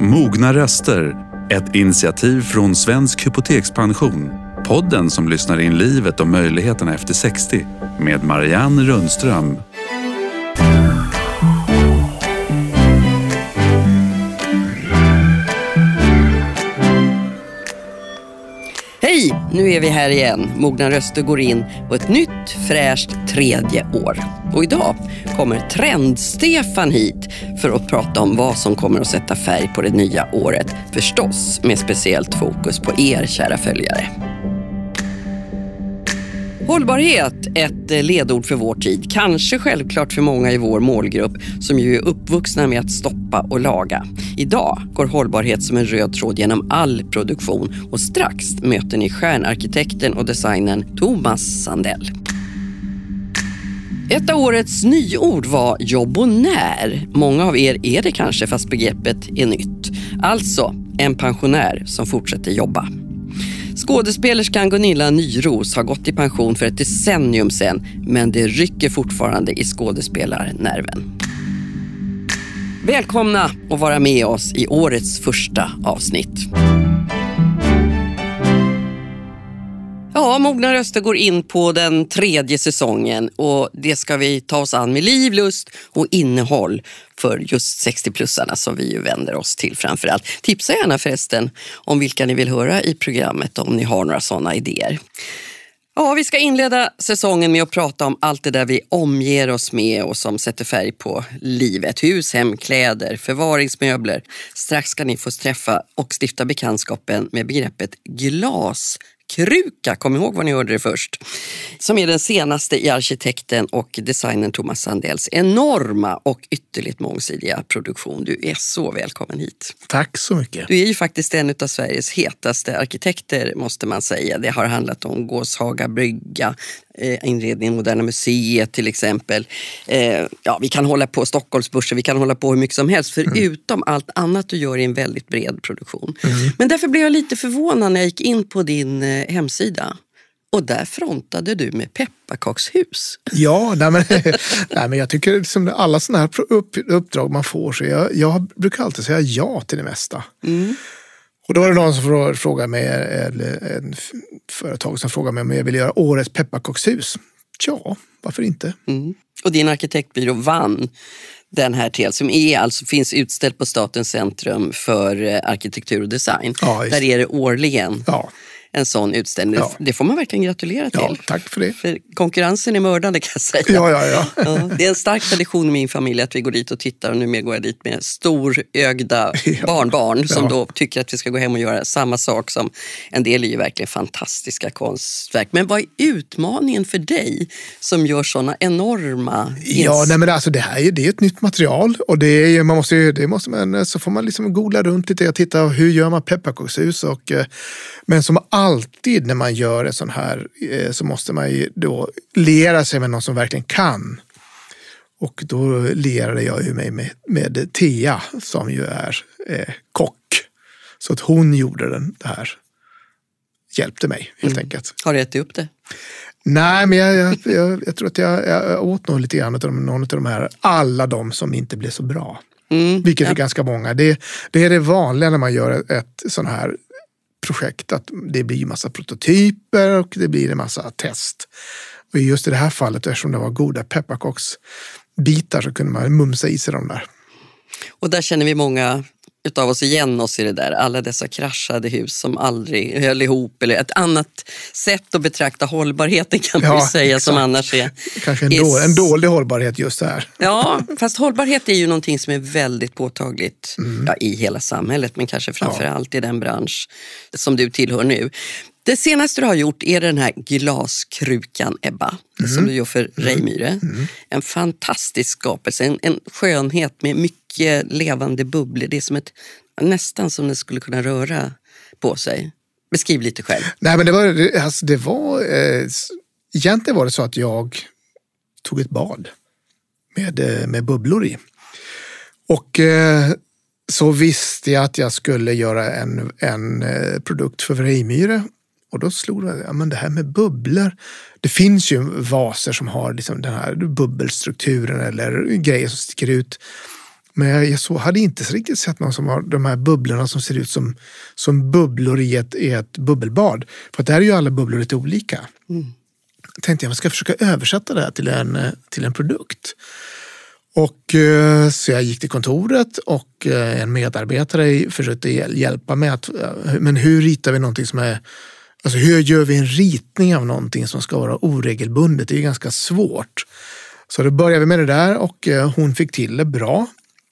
Mogna röster, ett initiativ från Svensk Hypotekspension. Podden som lyssnar in livet och möjligheterna efter 60 med Marianne Rundström. Nu är vi här igen. Mogna röster går in på ett nytt fräscht tredje år. Och idag kommer Trend-Stefan hit för att prata om vad som kommer att sätta färg på det nya året. Förstås med speciellt fokus på er kära följare. Hållbarhet, ett eh, ledord för vår tid. Kanske självklart för många i vår målgrupp som ju är uppvuxna med att stoppa och laga. Idag går hållbarhet som en röd tråd genom all produktion och strax möter ni stjärnarkitekten och designern Thomas Sandell. Ett av årets nyord var jobbonär. Många av er är det kanske fast begreppet är nytt. Alltså en pensionär som fortsätter jobba. Skådespelerskan Gunilla Nyros har gått i pension för ett decennium sedan men det rycker fortfarande i skådespelarnerven. Välkomna att vara med oss i årets första avsnitt. Ja, Mogna röster går in på den tredje säsongen och det ska vi ta oss an med liv, lust och innehåll för just 60-plussarna som vi ju vänder oss till framför allt. Tipsa gärna förresten om vilka ni vill höra i programmet om ni har några sådana idéer. Ja, vi ska inleda säsongen med att prata om allt det där vi omger oss med och som sätter färg på livet. Hus, hem, kläder, förvaringsmöbler. Strax ska ni få träffa och stifta bekantskapen med begreppet glas kruka, kom ihåg var ni hörde det först, som är den senaste i arkitekten och designern Thomas Sandells enorma och ytterligt mångsidiga produktion. Du är så välkommen hit. Tack så mycket. Du är ju faktiskt en av Sveriges hetaste arkitekter måste man säga. Det har handlat om Gåshaga brygga, inredningen Moderna Museet till exempel. Eh, ja, vi kan hålla på Stockholmsbörsen, vi kan hålla på hur mycket som helst förutom mm. allt annat du gör i en väldigt bred produktion. Mm. Men därför blev jag lite förvånad när jag gick in på din eh, hemsida. Och där frontade du med pepparkakshus. Ja, nej men, nej men jag tycker liksom alla sådana här upp, uppdrag man får, så jag, jag brukar alltid säga ja till det mesta. Mm. Och då var det någon som frågade mig, eller en företag som frågade mig om jag ville göra årets pepparkakshus. Ja, varför inte? Mm. Och din arkitektbyrå vann den här till som är alltså, finns utställd på Statens centrum för eh, arkitektur och design. Ja, Där är det årligen. Ja en sån utställning. Ja. Det får man verkligen gratulera till. Ja, tack för det. För konkurrensen är mördande kan jag säga. Ja, ja, ja. ja, det är en stark tradition i min familj att vi går dit och tittar och numera går jag dit med storögda ja. barnbarn som då tycker att vi ska gå hem och göra samma sak som en del är ju verkligen fantastiska konstverk. Men vad är utmaningen för dig som gör såna enorma Ja, nej men alltså det här är, det är ett nytt material och det är, man måste, det måste man, så får man liksom googla runt lite och titta hur gör man pepparkakshus och eh, men som alltid när man gör ett sånt här eh, så måste man ju då lera sig med någon som verkligen kan. Och då lirade jag ju mig med, med Tea som ju är eh, kock. Så att hon gjorde den, det här. Hjälpte mig helt mm. enkelt. Har du ätit upp det? Nej, men jag, jag, jag, jag tror att jag, åt nog lite grann av någon av de här, alla de som inte blev så bra. Mm, Vilket ja. är ganska många. Det, det är det vanliga när man gör ett, ett sån här projekt att det blir massa prototyper och det blir en massa test. Och just i det här fallet, eftersom det var goda pepparkaksbitar så kunde man mumsa i sig de där. Och där känner vi många utav oss igen oss i det där. Alla dessa kraschade hus som aldrig höll ihop. Eller ett annat sätt att betrakta hållbarheten kan man ja, säga exakt. som annars är... Kanske en, är, då, en dålig hållbarhet just här. Ja, fast hållbarhet är ju någonting som är väldigt påtagligt mm. ja, i hela samhället men kanske framför ja. allt i den bransch som du tillhör nu. Det senaste du har gjort är den här glaskrukan, Ebba, mm. som du gör för mm. Reimyre. Mm. En fantastisk skapelse, en, en skönhet med mycket levande bubblor. Det är som ett, nästan som det skulle kunna röra på sig. Beskriv lite själv. Nej, men det var, alltså, det var, eh, egentligen var det så att jag tog ett bad med, eh, med bubblor i. Och eh, så visste jag att jag skulle göra en, en eh, produkt för Reimyre och då slog det ja, men det här med bubblor. Det finns ju vaser som har liksom den här bubbelstrukturen eller grejer som sticker ut. Men jag, jag så, hade inte riktigt sett någon som har de här bubblorna som ser ut som, som bubblor i ett, i ett bubbelbad. För att där är ju alla bubblor lite olika. Mm. tänkte jag, jag ska försöka översätta det här till en, till en produkt. Och, eh, så jag gick till kontoret och eh, en medarbetare försökte hjälpa mig att, eh, men hur ritar vi någonting som är Alltså hur gör vi en ritning av någonting som ska vara oregelbundet? Det är ganska svårt. Så då började vi med det där och eh, hon fick till det bra.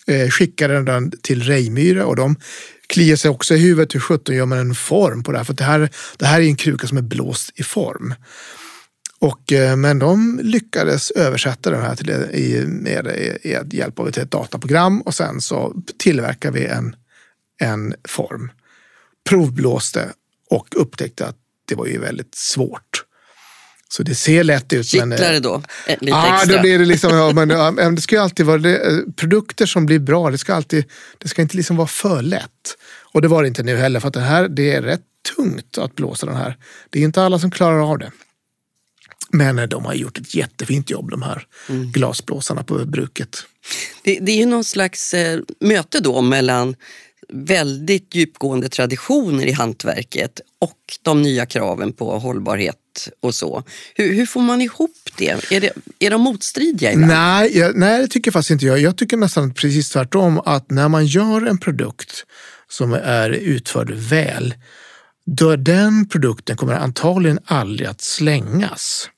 Eh, skickade den till Reimyre och de kliar sig också i huvudet. Hur sjutton gör man en form på det här? För det här, det här är en kruka som är blåst i form. Och, eh, men de lyckades översätta den här till, i, med, med hjälp av ett dataprogram och sen så tillverkade vi en, en form. Provblåste och upptäckte att det var ju väldigt svårt. Så det ser lätt ut. Kittlar eh, det då? Lite ja, extra. då blir det liksom, ja, men, ja, det ska ju alltid vara det, eh, produkter som blir bra. Det ska, alltid, det ska inte liksom vara för lätt. Och det var det inte nu heller för att det här det är rätt tungt att blåsa den här. Det är inte alla som klarar av det. Men de har gjort ett jättefint jobb de här mm. glasblåsarna på bruket. Det, det är ju någon slags eh, möte då mellan väldigt djupgående traditioner i hantverket och de nya kraven på hållbarhet och så. Hur, hur får man ihop det? Är, det, är de motstridiga ibland? Nej, jag, nej, det tycker faktiskt inte jag. Jag tycker nästan precis tvärtom att när man gör en produkt som är utförd väl, då den produkten kommer antagligen aldrig att slängas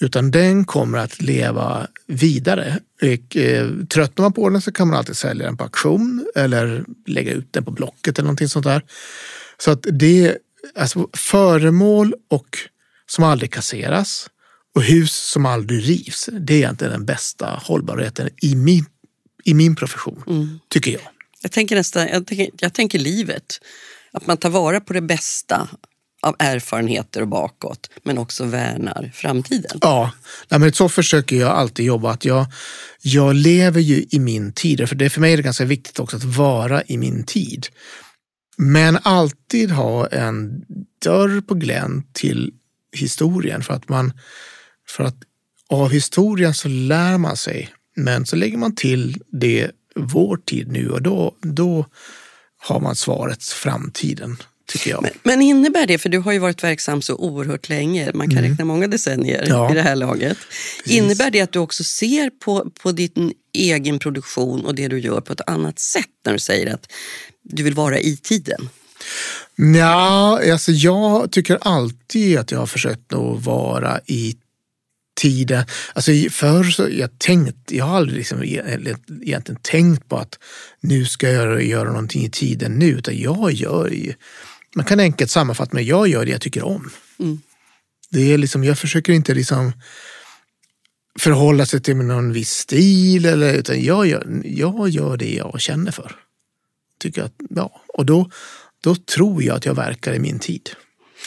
utan den kommer att leva vidare. Och, eh, tröttnar man på den så kan man alltid sälja den på auktion eller lägga ut den på Blocket eller någonting sånt där. Så att det är alltså, föremål och som aldrig kasseras och hus som aldrig rivs. Det är egentligen den bästa hållbarheten i min, i min profession, mm. tycker jag. Jag tänker nästan, jag tänker, jag tänker livet. Att man tar vara på det bästa av erfarenheter och bakåt, men också värnar framtiden. Ja, men så försöker jag alltid jobba. Att jag, jag lever ju i min tid, för det för mig är det ganska viktigt också att vara i min tid. Men alltid ha en dörr på glänt till historien för att man för att av historien så lär man sig. Men så lägger man till det vår tid nu och då, då har man svaret framtiden tycker jag. Men, men, innebär det, för du har ju varit verksam så oerhört länge, man kan mm. räkna många decennier ja. i det här laget. Precis. Innebär det att du också ser på, på din egen produktion och det du gör på ett annat sätt när du säger att du vill vara i tiden? Ja, alltså jag tycker alltid att jag har försökt att vara i tiden. Alltså förr så jag tänkt, jag har aldrig liksom egentligen tänkt på att nu ska jag göra någonting i tiden nu, utan jag gör ju man kan enkelt sammanfatta med jag gör det jag tycker om. Mm. Det är liksom, jag försöker inte liksom förhålla sig till någon viss stil, eller, utan jag gör, jag gör det jag känner för. Tycker att, ja, och då, då tror jag att jag verkar i min tid.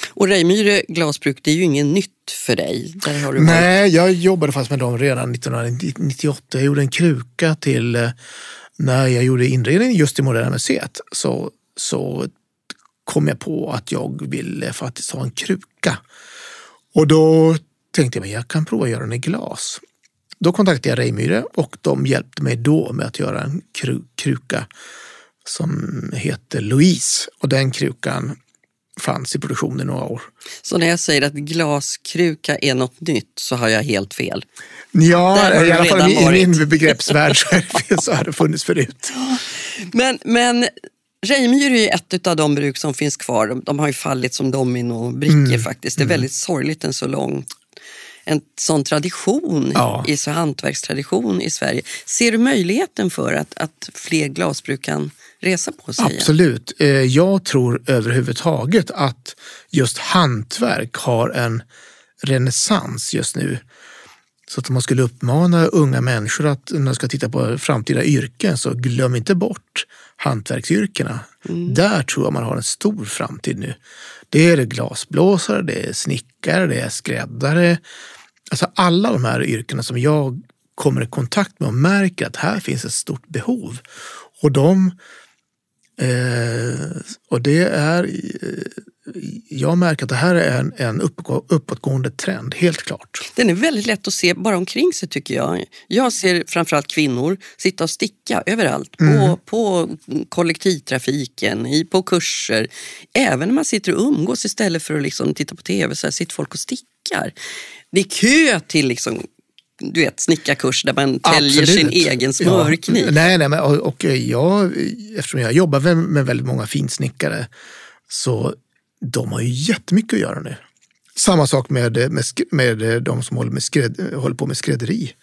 Och Reimyre glasbruk, det är ju inget nytt för dig. Nej, jag jobbade fast med dem redan 1998. Jag gjorde en kruka till eh, när jag gjorde inredningen just i Moderna Museet. Så, så kom jag på att jag ville faktiskt ha en kruka. Och då tänkte jag att jag kan prova att göra den i glas. Då kontaktade jag Reimyre och de hjälpte mig då med att göra en kru kruka som heter Louise. Och den krukan fanns i produktion i några år. Så när jag säger att glaskruka är något nytt så har jag helt fel? Ja, i alla fall i min begreppsvärld så har det funnits förut. Men, men Reimyr är ett av de bruk som finns kvar. De, de har ju fallit som dominobrickor mm. faktiskt. Det är mm. väldigt sorgligt en så lång en sån tradition, ja. i så hantverkstradition i Sverige. Ser du möjligheten för att, att fler glasbruk kan resa på sig? Absolut. Eh, jag tror överhuvudtaget att just hantverk har en renässans just nu. Så att man skulle uppmana unga människor att när de ska titta på framtida yrken så glöm inte bort hantverksyrkena. Mm. Där tror jag man har en stor framtid nu. Det är glasblåsare, det är snickare, det är skräddare. Alltså alla de här yrkena som jag kommer i kontakt med och märker att här finns ett stort behov. Och de, Eh, och det är, eh, jag märker att det här är en, en uppåtgående trend, helt klart. Den är väldigt lätt att se bara omkring sig tycker jag. Jag ser framförallt kvinnor sitta och sticka överallt. Mm. På, på kollektivtrafiken, i, på kurser. Även när man sitter och umgås istället för att liksom titta på tv så här sitter folk och stickar. Det är kö till liksom du vet, snickarkurs där man täljer sin egen smörkniv. Ja. Nej, nej, men, och, och jag, eftersom jag jobbar med, med väldigt många finsnickare så de har ju jättemycket att göra nu. Samma sak med, med, med de som håller, med skräd, håller på med skrädderi.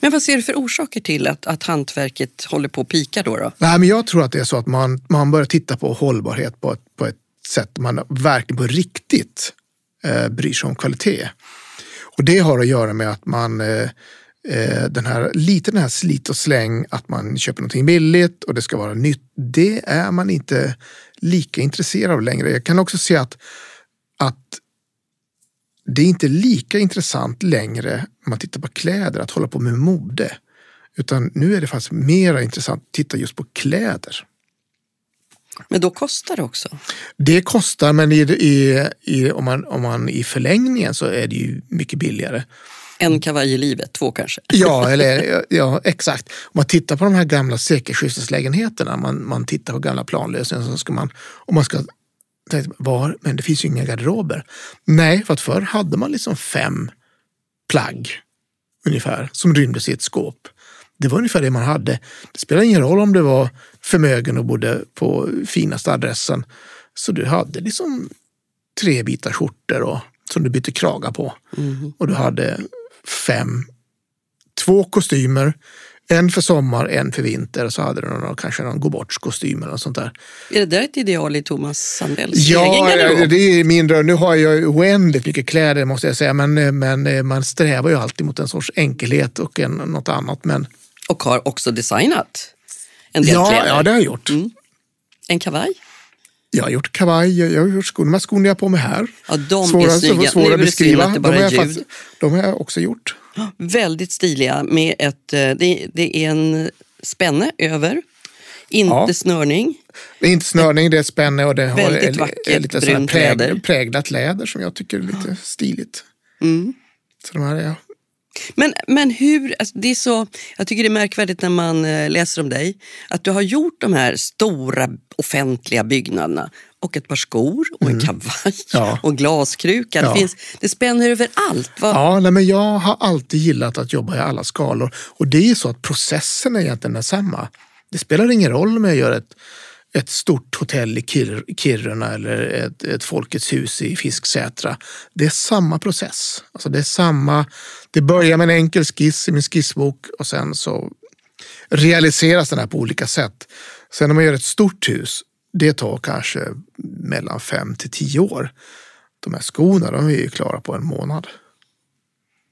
Men vad ser du för orsaker till att, att hantverket håller på att pika då? då? Nej, men jag tror att det är så att man, man börjar titta på hållbarhet på ett, på ett sätt man verkligen på riktigt eh, bryr sig om kvalitet. Och det har att göra med att man eh, eh, den här, lite den här slit och släng, att man köper någonting billigt och det ska vara nytt. Det är man inte lika intresserad av längre. Jag kan också se att, att det är inte lika intressant längre om man tittar på kläder att hålla på med mode. Utan nu är det faktiskt mer intressant att titta just på kläder. Men då kostar det också. Det kostar, men i, i, i, om, man, om man i förlängningen så är det ju mycket billigare. En kavaj i livet, två kanske. Ja, eller, ja, exakt. Om man tittar på de här gamla sekelskifteslägenheterna, man, man tittar på gamla planlösningar, så ska man, om man ska tänka, var, men det finns ju inga garderober. Nej, för att förr hade man liksom fem plagg ungefär som rymdes i ett skåp. Det var ungefär det man hade. Det spelar ingen roll om du var förmögen och bodde på finaste adressen. Så du hade liksom tre bitar skjortor och, som du bytte kragar på. Och du hade fem, två kostymer. En för sommar, en för vinter och så hade du någon, kanske någon gå bort kostym eller något sånt där. Är det där ett ideal i Thomas Sandells egen Ja, garderob? det är mindre. Nu har jag oändligt mycket kläder måste jag säga. Men, men man strävar ju alltid mot en sorts enkelhet och en, något annat. Men, Och har också designat en del ja, kläder. ja, det har jag gjort. En kavaj? Jag har gjort kavaj, jag har gjort skor. De här skorna jag har på mig här. Ja, de är svåra, snygga. svåra Nu är att det beskriva. att det De bara har, är jag ljud. faktiskt- de har jag också gjort. Väldigt stiliga med ett, eh, det, det är en spänne över, inte Ja. snörning. Det är inte snörning, det är spänne och det har Väldigt är- är lite läder. präg, präglat läder som jag tycker är lite stiligt. Mm. Så de här är, Men, men hur, alltså det är så, jag tycker det är märkvärdigt när man eh, läser om dig, att du har gjort de här stora offentliga byggnaderna och ett par skor och en kavaj Mm. Ja. och glaskruka. Ja. Det, finns, det spänner över allt. Vad, Ja, nej, men jag har alltid gillat att jobba i alla skalor. Och det är så att processen är egentligen densamma. Det spelar ingen roll om jag gör ett, ett stort hotell i Kir- Kiruna eller ett, ett Folkets hus i Fisksätra. Det är samma process. Alltså det är samma. Det börjar med en enkel skiss i min skissbok och sen så realiseras den här på olika sätt. Sen när man gör ett stort hus, det tar kanske mellan fem till tio år. De här skorna, de är ju klara på en månad.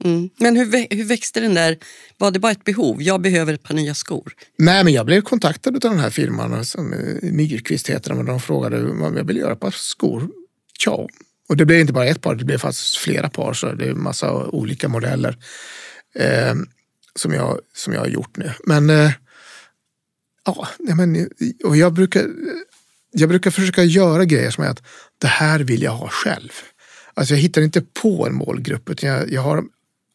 Mm. Men hur, hur växte den där, var det bara ett behov? Jag behöver ett par nya skor. Nej, men jag blev kontaktad av den här firman, som eh, Myrkvist heter de, och de frågade vad jag ville göra ett par skor. Ja, och det blev inte bara ett par, det blev faktiskt flera par, så det är en massa olika modeller eh, som, jag, som jag har gjort nu. Men, eh, ja, nej, men, och jag brukar, jag brukar försöka göra grejer som är att det här vill jag ha själv. Alltså jag hittar inte på en målgrupp, utan jag, jag har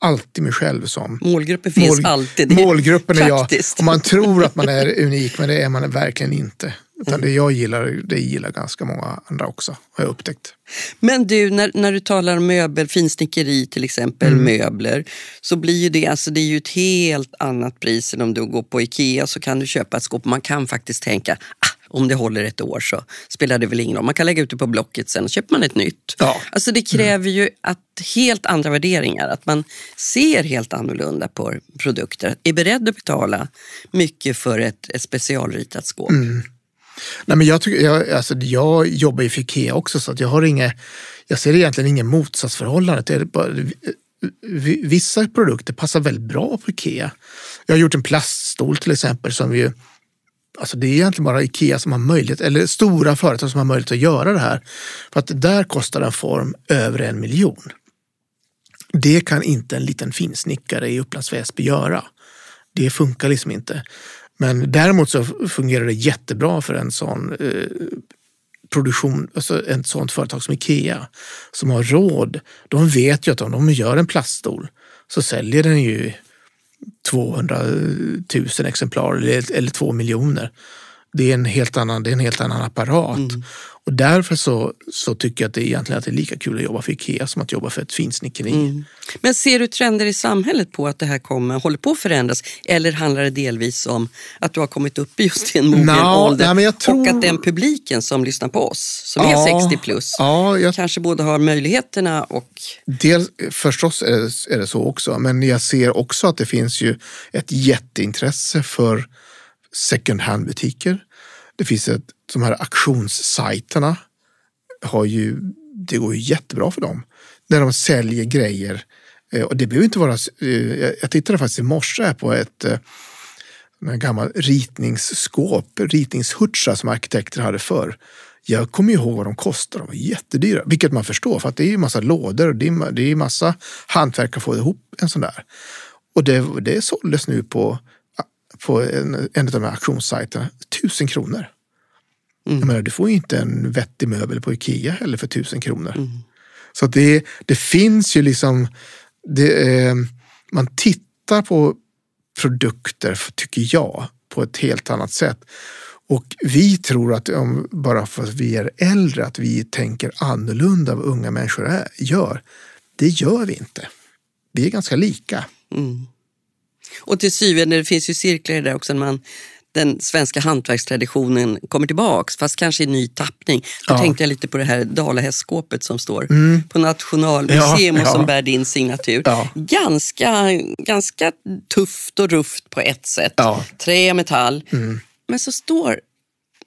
alltid mig själv som Målgruppen finns Mål- alltid. Målgruppen är jag. Och man tror att man är unik, men det är man verkligen inte. Utan det jag gillar, det gillar ganska många andra också, har jag upptäckt. Men du, när, när du talar om möbel, finsnickeri till exempel, Mm. möbler, så blir ju det, alltså det är ju ett helt annat pris än om du går på Ikea så kan du köpa ett skåp. Man kan faktiskt tänka, ah, om det håller ett år så spelar det väl ingen roll. Man kan lägga ut det på Blocket sen köper man ett nytt. Ja. Alltså det kräver ju att helt andra värderingar, att man ser helt annorlunda på produkter, är beredd att betala mycket för ett, ett specialritat skåp. Mm. Nej, men jag, tycker, jag, alltså, jag jobbar ju för Ikea också, så att jag, har inga, jag ser egentligen ingen motsatsförhållande. Det är bara, vi- vissa produkter passar väldigt bra på Ikea. Jag har gjort en plaststol till exempel som ju Alltså det är egentligen bara Ikea som har möjlighet, eller stora företag som har möjlighet att göra det här. För att där kostar en form över en miljon. Det kan inte en liten finsnickare i Upplands Väsby göra. Det funkar liksom inte. Men däremot så fungerar det jättebra för en sån eh, produktion, alltså ett sånt företag som Ikea som har råd. De vet ju att om de gör en plaststol så säljer den ju 200 000 exemplar eller, eller 2 miljoner. Det är en helt annan, det är en helt annan apparat. Mm. Och därför så, så tycker jag att det egentligen att det är lika kul att jobba för Ikea som att jobba för ett finsnickeri. Mm. Men ser du trender i samhället på att det här kommer, håller på att förändras? Eller handlar det delvis om att du har kommit upp i just en mogen no, ålder nej, tror... och att den publiken som lyssnar på oss, som ja, är 60 plus, ja, jag... kanske både har möjligheterna och... Dels, förstås är det, är det så också, men jag ser också att det finns ju ett jätteintresse för second hand-butiker. Det finns ett, de här auktionssajterna. Har ju, det går ju jättebra för dem. När de säljer grejer. Eh, och det behöver inte vara... Eh, jag tittade faktiskt i morse på ett eh, gammalt en gammal ritningsskåp, ritningshurtsar som arkitekter hade förr. Jag kommer ihåg vad de kostade, de var jättedyra. Vilket man förstår, för att det är ju massa lådor och det är, massa hantverk att få ihop en sån där. Och det, det såldes nu på på en, en av de här auktionssajterna. Tusen kronor. Mm. Jag menar, du får ju inte en vettig möbel på Ikea heller för tusen kronor. Mm. Så det, det finns ju liksom, det, eh, man tittar på produkter, tycker jag, på ett helt annat sätt. Och vi tror att om, bara för att vi är äldre, att vi tänker annorlunda än vad unga människor är, gör. Det gör vi inte. Vi är ganska lika. Mm. Och till syvende, det finns ju cirklar där också, man den svenska hantverkstraditionen kommer tillbaks, fast kanske i ny tappning. Då ja. tänkte jag lite på det här dalahästskåpet som står mm. på Nationalmuseum ja, och som ja. bär din signatur. Ganska, ganska tufft och rufft på ett sätt. Trä, metall. Mm. Men så står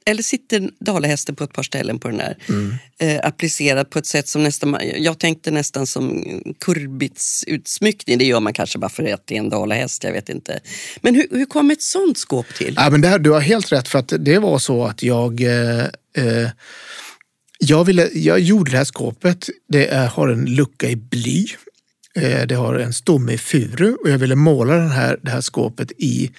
eller sitter dalahästen på ett par ställen på den här. Mm. Eh, applicerad på ett sätt som nästan, jag tänkte nästan som kurbitsutsmyckning. Det gör man kanske bara för att det är en dalahäst, jag vet inte. Men hur, hur kom ett sånt skåp till? Ja, men det du har helt rätt för att det var så att jag eh, eh, jag, ville, jag gjorde det här skåpet. Det är, har en lucka i bly. Eh, det har en stomme i furu och jag ville måla den här, det här skåpet i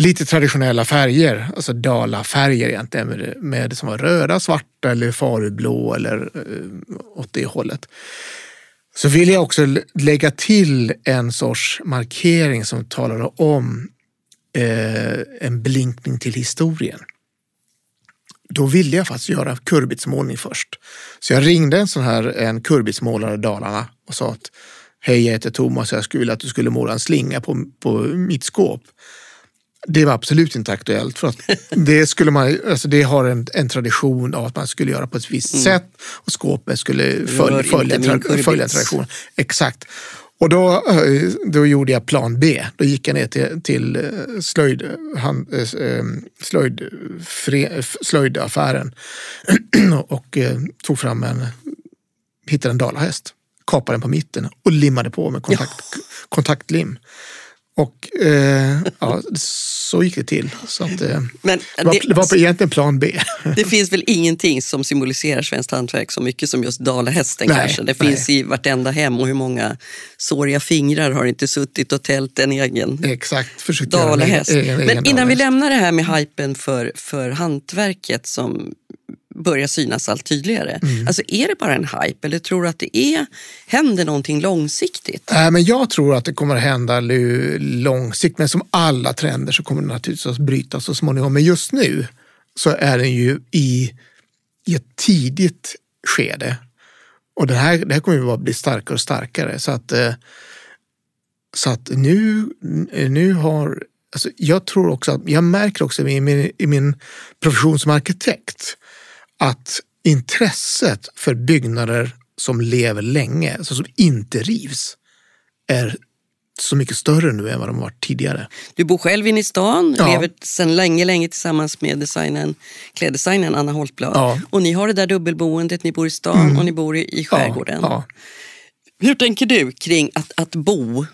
lite traditionella färger, alltså dalafärger egentligen, med, med som var röda, svarta eller farublå eller eh, åt det hållet. Så vill jag också lägga till en sorts markering som talar om eh, en blinkning till historien. Då ville jag faktiskt göra kurbitsmålning först. Så jag ringde en sån här en kurbitsmålare i Dalarna och sa att Hej, jag heter Thomas och jag skulle vilja att du skulle måla en slinga på, på mitt skåp. Det var absolut inte aktuellt. För att det, skulle man, alltså det har en, en tradition av att man skulle göra på ett visst mm. sätt och skåpet skulle följa, följa, tra, följa traditionen. Exakt. Och då, eh, då gjorde jag plan B. Då gick jag ner till, till eh, slöjd, hand, eh, slöjd, fre, slöjdaffären och tog fram en, hittade en dalahäst, kapade den på mitten och limmade på med kontakt, ja. kontaktlim. Och eh, ja, så gick det till. Så att, eh, Men det, var, det var egentligen plan B. Det finns väl ingenting som symboliserar svenskt hantverk så mycket som just dalahästen nej, kanske. Det nej. finns i vartenda hem och hur många såriga fingrar har inte suttit och tält en egen Exakt, dalahäst. Egen, egen, egen Men innan vi lämnar det här med hypen för, för hantverket som börjar synas allt tydligare. Mm. Alltså är det bara en hype eller tror du att det är, händer någonting långsiktigt? Äh, men jag tror att det kommer att hända långsiktigt, men som alla trender så kommer det naturligtvis att brytas så småningom. Men just nu så är den ju i, i ett tidigt skede. Och det här, det här kommer ju bara bli starkare och starkare. Så att, eh, så att nu, nu har Alltså jag tror också att, jag märker också i min, i min profession som arkitekt att intresset för byggnader som lever länge, alltså som inte rivs, är så mycket större nu än vad de varit tidigare. Du bor själv inne i stan, ja. lever sedan länge, länge tillsammans med designen, kläddesignern Anna Holtblad. Ja. Och ni har det där dubbelboendet, ni bor i stan mm. och ni bor i, i skärgården. Ja. Hur tänker du kring att, att bo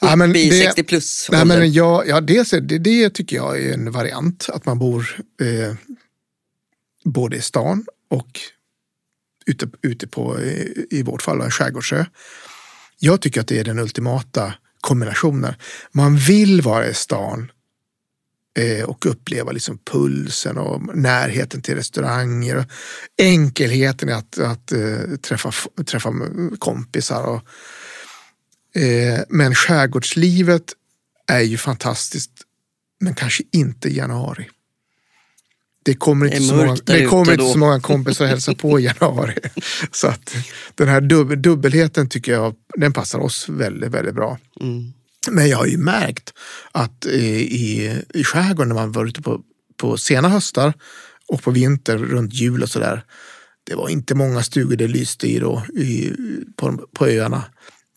ja, men i det, 60 plus nej, men ja, ja, det, det, det tycker jag är en variant, att man bor eh, både i stan och ute, ute på, i vårt fall, en skärgårdsö. Jag tycker att det är den ultimata kombinationen. Man vill vara i stan eh, och uppleva liksom pulsen och närheten till restauranger. Och enkelheten i att, att eh, träffa, träffa kompisar. Och, eh, men skärgårdslivet är ju fantastiskt, men kanske inte i januari. Det kommer inte, Det så många, det kommer inte då. så många kompisar att hälsa på i januari. Så att den här dub, dubbelheten tycker jag den passar oss väldigt, väldigt bra. Mm. Men jag har ju märkt att i, i, skärgården när man var ute på, på sena höstar och på vinter runt jul och sådär. Det var inte många stugor det lyste i då i, på, på öarna.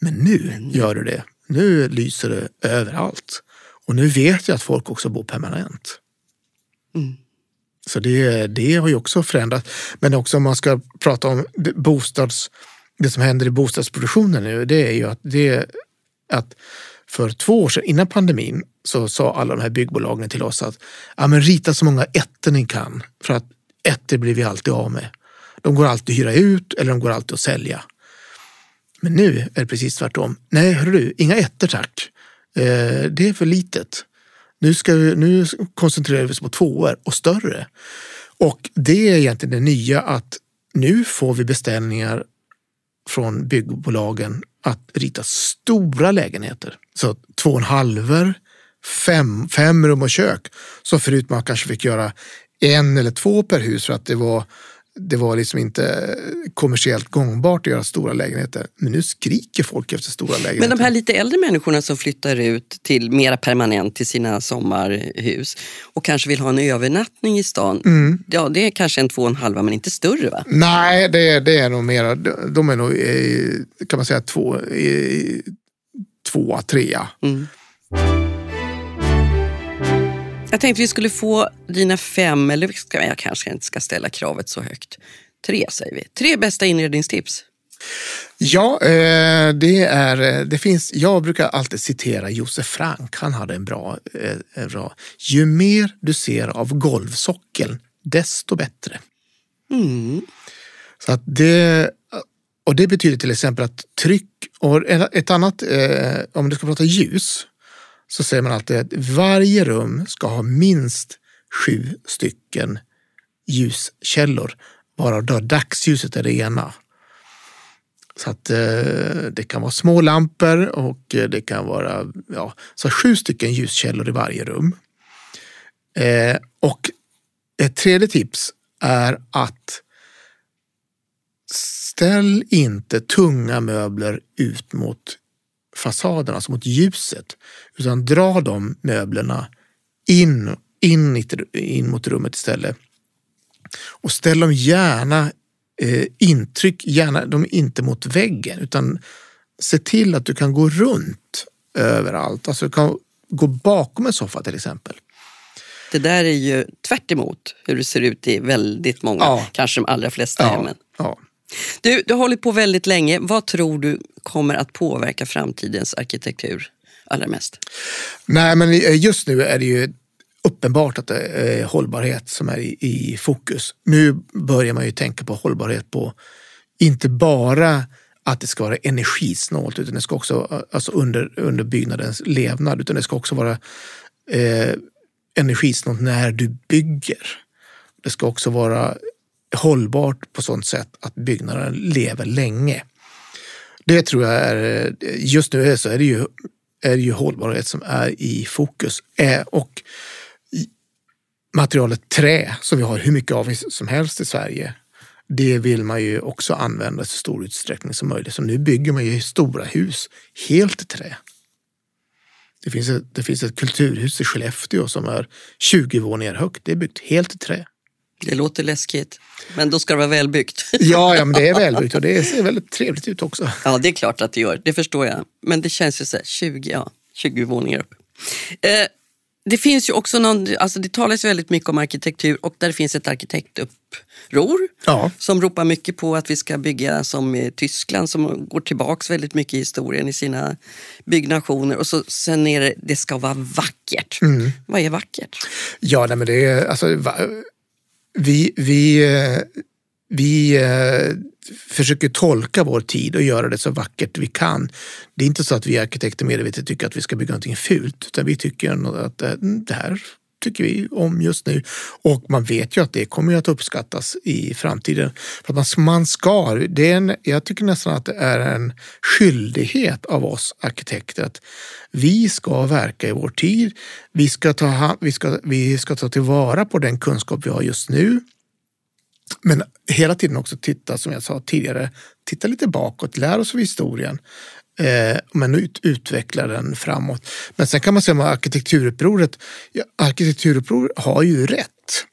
Men nu gör det det. Nu lyser det överallt. Och nu vet jag att folk också bor permanent. Mm. Så det, det har ju också förändrats. Men också om man ska prata om det- bostads, det som händer i bostadsproduktionen nu, det är ju att, det, att för två år sedan, innan pandemin, så sa alla de här byggbolagen till oss att ja, men rita så många ettor ni kan, för att ettor blir vi alltid av med. De går alltid att hyra ut eller de går alltid att sälja. Men nu är det precis tvärtom. Nej, hörru du, inga ettor tack. Eh, det är för litet. Nu, ska vi, nu koncentrerar vi oss på tvåor och större. Och det är egentligen det nya att nu får vi beställningar från byggbolagen att rita stora lägenheter. Så två och en halver, fem, fem rum och kök. Så förut man kanske fick göra en eller två per hus för att det var, det var liksom inte kommersiellt gångbart att göra stora lägenheter. Men nu skriker folk efter stora lägenheter. Men de här lite äldre människorna som flyttar ut till mera permanent till sina sommarhus och kanske vill ha en övernattning i stan. Mm. Ja, det är kanske en två och en halva men inte större va? Nej, det, är- det är nog mera, de är nog, kan man säga, två, tvåa, trea. Mm. Jag tänkte vi skulle få dina fem, eller ska, jag kanske inte ska ställa kravet så högt. Tre säger vi. Tre bästa inredningstips. Ja, eh, det är, eh, det finns, jag brukar alltid citera Josef Frank. Han hade en bra, eh, en bra, ju mer du ser av golvsockeln, desto bättre. Mm. Så att det, och det betyder till exempel att tryck och ett annat, om du ska prata ljus, så säger man alltid att varje rum ska ha minst sju stycken ljuskällor, varav då dagsljuset är det ena. Så att eh, det kan vara små lampor och eh, det kan vara ja, så sju stycken ljuskällor i varje rum. Eh, och ett tredje tips är att ställ inte tunga möbler ut mot fasaden, alltså mot ljuset, utan dra de möblerna in, in, in mot rummet istället. Och ställ dem gärna eh, intryck, gärna de inte mot väggen, utan se till att du kan gå runt överallt. Alltså du kan gå bakom en soffa till exempel. Det där är ju tvärt emot hur det ser ut i väldigt många, Ja. kanske de allra flesta hemmen. ja. Du, du har hållit på väldigt länge. Vad tror du kommer att påverka framtidens arkitektur allra mest? Nej, men eh, just nu är det ju uppenbart att det är hållbarhet som är i, i fokus. Nu börjar man ju tänka på hållbarhet på inte bara att det ska vara energisnålt utan det ska också eh, alltså under, under byggnadens levnad utan det ska också vara eh, energisnålt när du bygger. Det ska också vara hållbart på sånt sätt att byggnaden lever länge. Det tror jag är, just nu är, så är det ju, är det ju hållbarhet som är i fokus. Eh, och materialet trä som vi har hur mycket av som helst i Sverige, det vill man ju också använda i så stor utsträckning som möjligt. Så nu bygger man ju stora hus helt i trä. Det finns, ett, det finns ett kulturhus i Skellefteå som är 20 våningar högt. Det är byggt helt i trä. Det låter läskigt, men då ska det vara välbyggt. Ja, ja men det är välbyggt och det ser väldigt trevligt ut också. Ja, det är klart att det gör. Det förstår jag. Men det känns ju så här, 20, ja, 20 våningar upp. Eh, det finns ju också någon, alltså det talas väldigt mycket om arkitektur och där finns ett arkitektuppror Ja. som ropar mycket på att vi ska bygga som i Tyskland som går tillbaks väldigt mycket i historien i sina byggnationer. Och så, sen är det, det ska vara vackert. Vad är vackert? Ja, nej, men det är alltså, va, vi, vi, eh, vi eh, försöker tolka vår tid och göra det så vackert vi kan. Det är inte så att vi arkitekter medvetet tycker att vi ska bygga någonting fult, utan vi tycker att eh, det här tycker vi om just nu. Och man vet ju att det kommer att uppskattas i framtiden. För att man, man ska, det är en, jag tycker nästan att det är en skyldighet av oss arkitekter att vi ska verka i vår tid. Vi ska ta, vi ska, vi ska ta tillvara på den kunskap vi har just nu. Men hela tiden också titta, som jag sa tidigare, titta lite bakåt, lär oss av historien eh, men ut, utveckla den framåt. Men sen kan man säga om arkitekturupproret, ja, arkitekturupproret har ju rätt,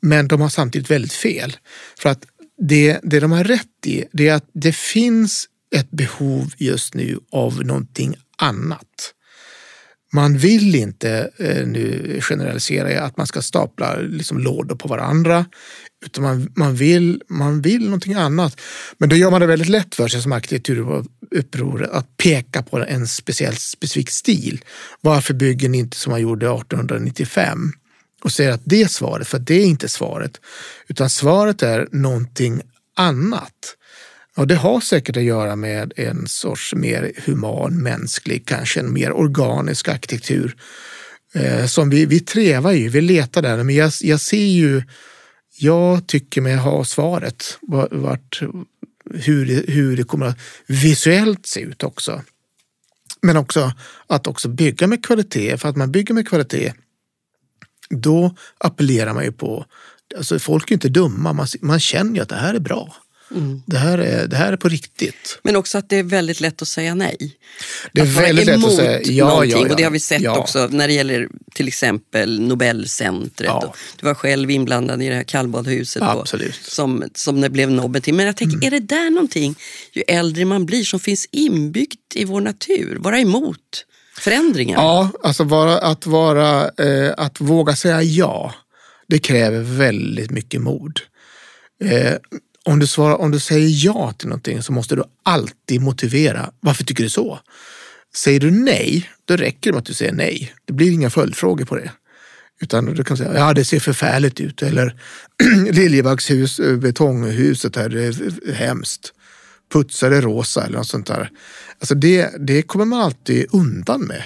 men de har samtidigt väldigt fel. För att det, det de har rätt i, det är att det finns ett behov just nu av någonting annat. Man vill inte eh, nu generalisera att man ska stapla liksom lådor på varandra, utan man, man, vill, man vill någonting annat. Men då gör man det väldigt lätt för sig som arkitekturupproret att peka på en speciell specifik stil. Varför bygger ni inte som man gjorde 1895? Och säger att det är svaret, för det är inte svaret. Utan svaret är någonting annat. Och det har säkert att göra med en sorts mer human, mänsklig, kanske en mer organisk arkitektur. Eh, som vi, vi trevar ju, vi letar där. Men jag, jag ser ju, jag tycker mig ha svaret. Vart, hur, det, hur det kommer att visuellt se ut också. Men också att också bygga med kvalitet. För att man bygger med kvalitet, då appellerar man ju på, alltså folk är inte dumma, man, man känner ju att det här är bra. Mm. Det, här är, det här är på riktigt. Men också att det är väldigt lätt att säga nej. Det är att väldigt lätt att säga ja, någonting. ja, ja. Och det har vi sett ja. också när det gäller till exempel Nobelcentret. Ja. Du var själv inblandad i det här kallbadhuset. Då, som, som det blev Nobel till. Men jag tänker, mm. är det där någonting, ju äldre man blir, som finns inbyggt i vår natur? Vara emot förändringar? Ja, alltså vara, att, vara, eh, att våga säga ja, det kräver väldigt mycket mod. Eh, om du, svarar, om du säger ja till någonting så måste du alltid motivera varför tycker du så? Säger du nej, då räcker det med att du säger nej. Det blir inga följdfrågor på det. Utan du kan säga, ja det ser förfärligt ut. Eller Liljebackshus, eh, betonghuset här, det är hemskt. Putsa det rosa eller något sånt där. Alltså det, det kommer man alltid undan med.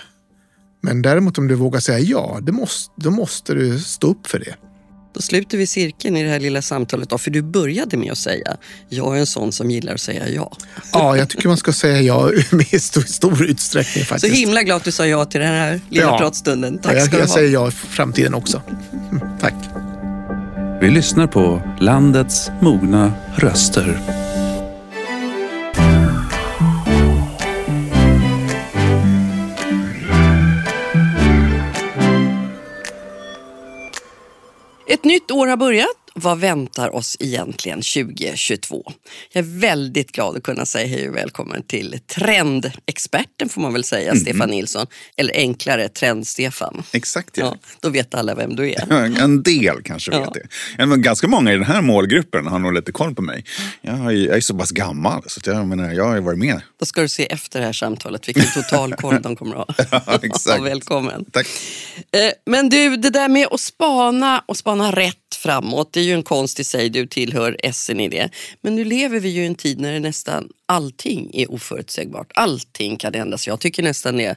Men däremot om du vågar säga ja, det måste, då måste du stå upp för det. Då sluter vi cirkeln i det här lilla samtalet då, för du började med att säga jag är en sån som gillar att säga ja. Ja, jag tycker man ska säga ja i stor, stor utsträckning faktiskt. Så himla glad att du sa ja till den här lilla ja. pratstunden. Tack ja, jag, ska du jag ha. säger ja i framtiden också. Tack. Vi lyssnar på landets mogna röster. Ett nytt år har börjat. Vad väntar oss egentligen 2022? Jag är väldigt glad att kunna säga hej och välkommen till trendexperten får man väl säga, mm. Stefan Nilsson. Eller enklare, Trend-Stefan. Exakt ja. ja. Då vet alla vem du är. en del kanske vet ja. det. Men ganska många i den här målgruppen har nog lite koll på mig. Jag är, jag är så pass gammal så jag, menar, jag har varit med. Då ska du se efter det här samtalet vilken total koll de kommer att ha. Ja, exakt. välkommen. Tack. Eh, men du, det där med att spana och spana rätt framåt, det är ju en konst i sig, du tillhör SN i det. Men nu lever vi ju i en tid när nästan allting är oförutsägbart. Allting kan hända. jag tycker nästan det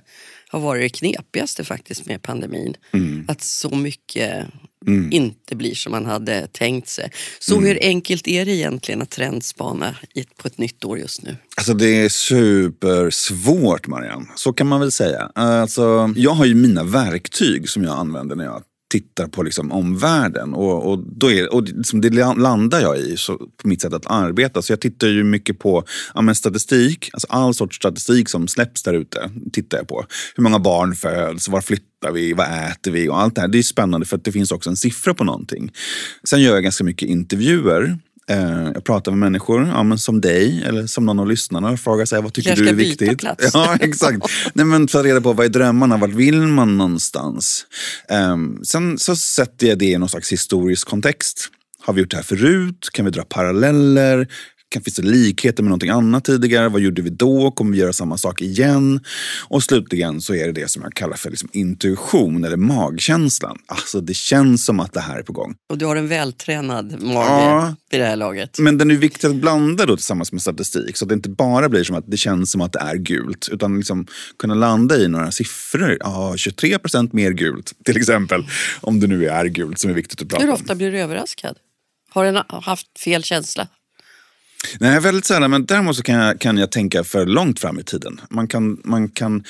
har varit det knepigaste faktiskt med pandemin. Mm. Att så mycket mm. inte blir som man hade tänkt sig. Så mm. hur enkelt är det egentligen att trendspana på ett nytt år just nu? Alltså det är supersvårt Marianne, så kan man väl säga. Alltså, jag har ju mina verktyg som jag använder när jag tittar på liksom omvärlden. Och, och, då är, och liksom det landar jag i så, på mitt sätt att arbeta. Så jag tittar ju mycket på ja, statistik, alltså all sorts statistik som släpps där ute. tittar jag på. Hur många barn föds, var flyttar vi, vad äter vi och allt det här. Det är spännande för att det finns också en siffra på någonting. Sen gör jag ganska mycket intervjuer jag pratar med människor ja, men som dig eller som någon av lyssnarna och frågar sig, vad tycker du är viktigt? Plats. Ja, exakt. Nej, men ta reda på vad är drömmarna, vart vill man någonstans? Um, sen så sätter jag det i någon slags historisk kontext. Har vi gjort det här förut? Kan vi dra paralleller? Kan, finns det likheter med någonting annat tidigare? Vad gjorde vi då? Kommer vi göra samma sak igen? Och slutligen så är det det som jag kallar för liksom intuition eller magkänslan. Alltså det känns som att det här är på gång. Och du har en vältränad mage Ja. vid det här laget. Men den är viktig att blanda då tillsammans med statistik. Så att det inte bara blir som att det känns som att det är gult. Utan liksom kunna landa i några siffror. Ja, 23 procent mer gult till exempel. Om det nu är gult som är viktigt att prata Hur om. ofta blir du överraskad? Har den haft fel känsla? Nej, väldigt sällan. Men däremot så kan jag, kan jag tänka för långt fram i tiden. Man kan, man kan,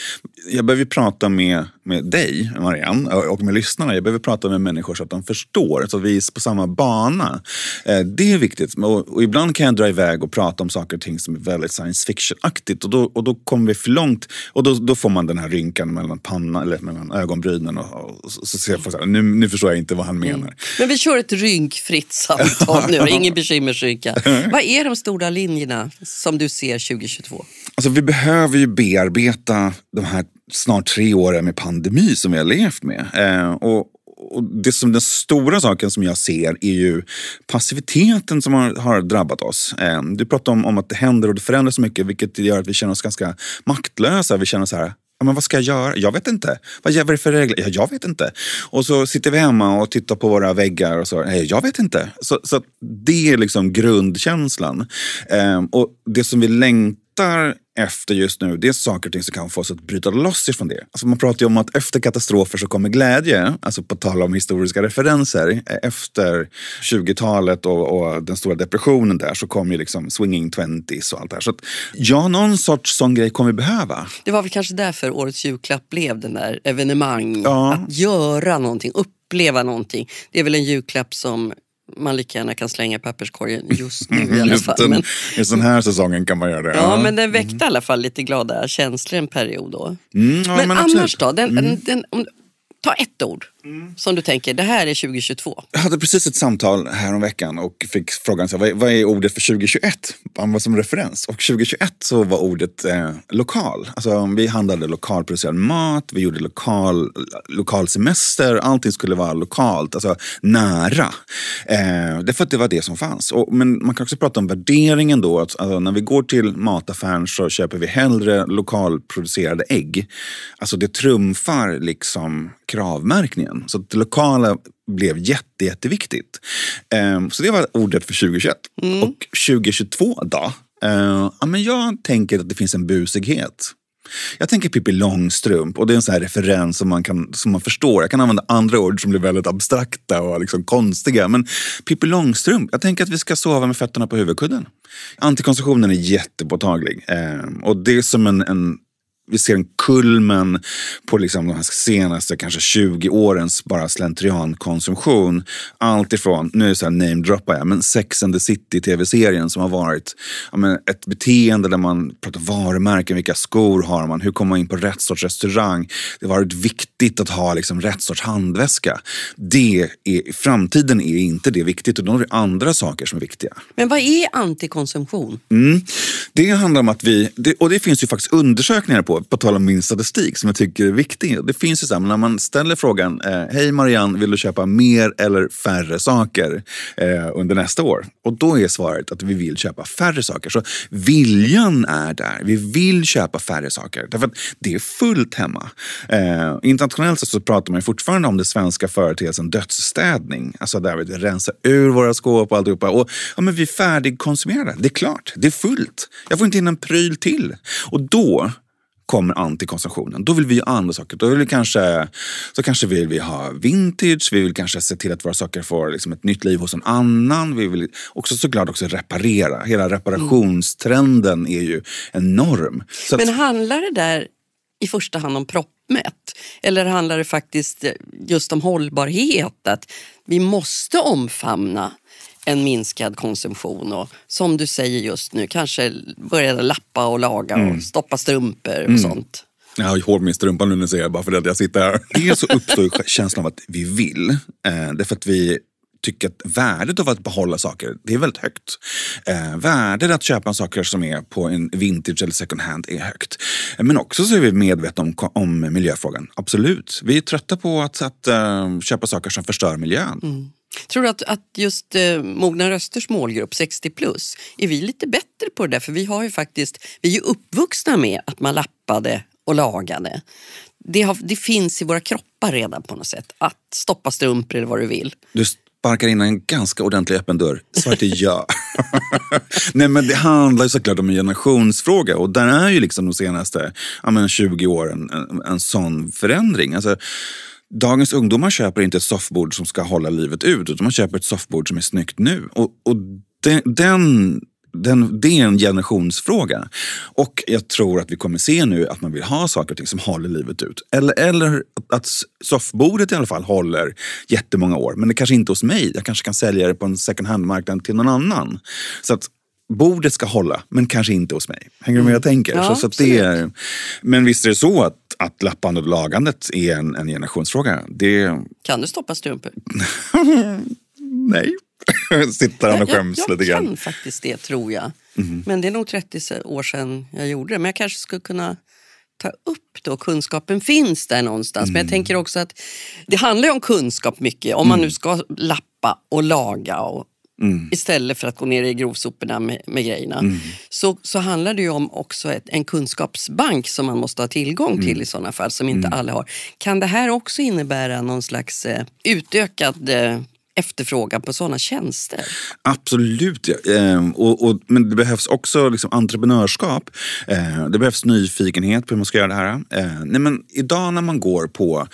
jag behöver prata med, med dig, Marianne, och med lyssnarna. Jag behöver prata med människor så att de förstår, så att vi är på samma bana. Eh, Det är viktigt. Och, och ibland kan jag dra iväg och prata om saker och ting som är väldigt science fiction-aktigt. Och då, och då kommer vi för långt. Och då, då får man den här rynkan mellan pannan, eller mellan ögonbrynen. Och, och så, så ser jag, nu, nu förstår jag inte vad han menar. Men vi kör ett rynkfritt samtal nu, ingen bekymmersrynka. Vad är de stora linjerna som du ser 2022? Alltså, vi behöver ju bearbeta de här snart tre åren med pandemi som vi har levt med. Eh, och, och det som den stora saken som jag ser är ju passiviteten som har, har drabbat oss. Eh, du pratar om, om att det händer och det förändras så mycket vilket gör att vi känner oss ganska maktlösa. Vi känner så här, men vad ska jag göra? Jag vet inte. Vad är det för regler? Ja, jag vet inte. Och så sitter vi hemma och tittar på våra väggar och så. Nej, jag vet inte. Så, så det är liksom grundkänslan. Ehm, och det som vi längtar efter just nu, det är saker och ting som kan få oss att bryta loss ifrån det. Alltså man pratar ju om att efter katastrofer så kommer glädje. Alltså på tal om historiska referenser. Efter 20-talet och, och den stora depressionen där så kom ju liksom swinging twenties och allt det här. Så att, ja, någon sorts sån grej kommer vi behöva. Det var väl kanske därför årets julklapp blev den där evenemang. Ja. Att göra någonting, uppleva någonting. Det är väl en julklapp som man lika gärna kan slänga papperskorgen just nu i alla fall. den, Men, I sån här säsongen kan man göra det. ja, men den väckte i alla fall lite glada känslor en period då. Mm, ja, men, men annars då? Den, den, om, ta ett ord Mm. som du tänker, det här är 2022. Jag hade precis ett samtal häromveckan och fick frågan så här, vad, är, vad är ordet för 2021? Vad som referens. Och 2021 så var ordet eh, lokal. Alltså, vi handlade lokalproducerad mat, vi gjorde lokal, lokal semester, allting skulle vara lokalt, alltså nära. Eh, därför att det var det som fanns. Och, men man kan också prata om värderingen då. Att, alltså, när vi går till mataffären så köper vi hellre lokalproducerade ägg. Alltså det trumfar liksom kravmärkningen. Så att det lokala blev jätte, jätteviktigt. Ehm, så det var ordet för 2021. Och 2022 då? Ehm, ja, men jag tänker att det finns en busighet. Jag tänker Pippi Långstrump och det är en sån här referens som man, kan, som man förstår. Jag kan använda andra ord som blir väldigt abstrakta och liksom konstiga. Men Pippi Långstrump, jag tänker att vi ska sova med fötterna på huvudkudden. Antikonsumtionen är jättepåtaglig. Ehm, och det är som en, en vi ser en kulmen på liksom de senaste kanske 20 årens bara slentriankonsumtion. Allt ifrån, nu är det så här namedroppar jag, men Sex and the City tv-serien som har varit ja, men ett beteende där man pratar varumärken, vilka skor har man, hur kommer man in på rätt sorts restaurang. Det har varit viktigt att ha liksom rätt sorts handväska. Det är, I framtiden är inte det viktigt, utan då är det andra saker som är viktiga. Men vad är antikonsumtion? Mm. Det handlar om att vi, det, och det finns ju faktiskt undersökningar på, på tal om min statistik som jag tycker är viktig. Det finns ju så här, när man ställer frågan, eh, hej Marianne, vill du köpa mer eller färre saker eh, under nästa år? Och då är svaret att vi vill köpa färre saker. Så viljan är där, vi vill köpa färre saker. Därför att det är fullt hemma. Eh, internationellt sett så pratar man fortfarande om det svenska företeelsen dödsstädning. Alltså där vi rensar ur våra skåp och alltihopa. Och ja, men vi är färdigkonsumerade. Det är klart, det är fullt. Jag får inte in en pryl till. Och då kommer antikonsumtionen. Då vill vi ju andra saker. Då vill vi kanske, så kanske vill vi ha vintage, vi vill kanske se till att våra saker får liksom ett nytt liv hos en annan. Vi vill också såklart också reparera. Hela reparationstrenden är ju enorm. Så Men handlar det där i första hand om proppmätt? Eller handlar det faktiskt just om hållbarhet? Att vi måste omfamna en minskad konsumtion och som du säger just nu kanske börja lappa och laga och stoppa strumpor och sånt. Jag har hår med strumpan nu när jag säger det, bara för att jag sitter här. Dels så uppstår ju känslan av att vi vill. Eh, därför att vi tycker att värdet av att behålla saker, det är väldigt högt. Eh, värdet att köpa saker som är på en vintage eller second hand är högt. Eh, Men också så är vi medvetna om, om miljöfrågan. Absolut. Vi är trötta på att, att eh, köpa saker som förstör miljön. Tror du att, att just eh, Mogna Rösters målgrupp, 60 plus, är vi lite bättre på det där? För vi har ju faktiskt, vi är ju uppvuxna med att man lappade och lagade. Det, har, det finns i våra kroppar redan på något sätt. Att stoppa strumpor eller vad du vill. Du sparkar in en ganska ordentlig öppen dörr. Svaret är ja. Nej men det handlar ju såklart om en generationsfråga och där är ju liksom de senaste ja, men 20 åren en, en sån förändring. Alltså, Dagens ungdomar köper inte ett soffbord som ska hålla livet ut, utan man köper ett soffbord som är snyggt nu. Och, och den, den den, det är en generationsfråga. Och jag tror att vi kommer se nu att man vill ha saker och ting som håller livet ut. Eller, eller att soffbordet i alla fall håller jättemånga år. Men det kanske inte hos mig. Jag kanske kan sälja det på en second hand-marknad till någon annan. Så att bordet ska hålla, men kanske inte hos mig. Hänger du med vad jag tänker? Ja, så, så det är, men visst är det så att, att lappandet och lagandet är en, en generationsfråga. Det... Kan du stoppa strumpor? Nej. Sitter han och skäms jag, jag lite grann. kan faktiskt det tror jag. Men det är nog 30 år sedan jag gjorde det. Men jag kanske skulle kunna ta upp då kunskapen finns där någonstans. Men jag tänker också att det handlar ju om kunskap mycket. Om man nu ska lappa och laga och istället för att gå ner i grovsoporna med, med grejerna. Så, så handlar det ju om också ett, en kunskapsbank som man måste ha tillgång till i sådana fall, som inte alla har. Kan det här också innebära någon slags eh, utökad eh, efterfrågan på sådana tjänster? Absolut. Ja. Ehm, och, och, men det behövs också liksom entreprenörskap. Ehm, det behövs nyfikenhet på hur man ska göra det här. Ehm, nej, men idag när man går på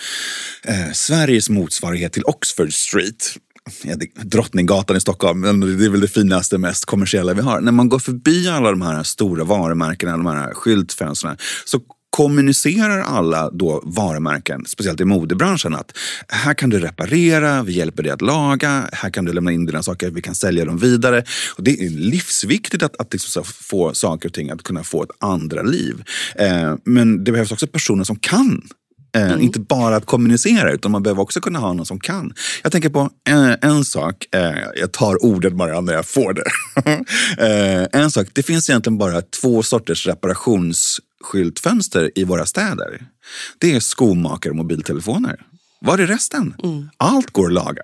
eh, Sveriges motsvarighet till Oxford Street Ja, Drottninggatan i Stockholm, det är väl det finaste, mest kommersiella vi har. När man går förbi alla de här stora varumärkena, de här skyltfönstren, så kommunicerar alla då varumärken, speciellt i modebranschen, att här kan du reparera, vi hjälper dig att laga, här kan du lämna in dina saker, vi kan sälja dem vidare. Och det är livsviktigt att, att liksom få saker och ting att kunna få ett andra liv. Eh, men det behövs också personer som kan Eh, Inte bara att kommunicera, utan man behöver också kunna ha någon som kan. Jag tänker på en, en sak, eh, jag tar ordet bara när jag får det. eh, en sak, det finns egentligen bara två sorters reparationsskyltfönster i våra städer. Det är skomakare och mobiltelefoner. Var är resten? Allt går att laga.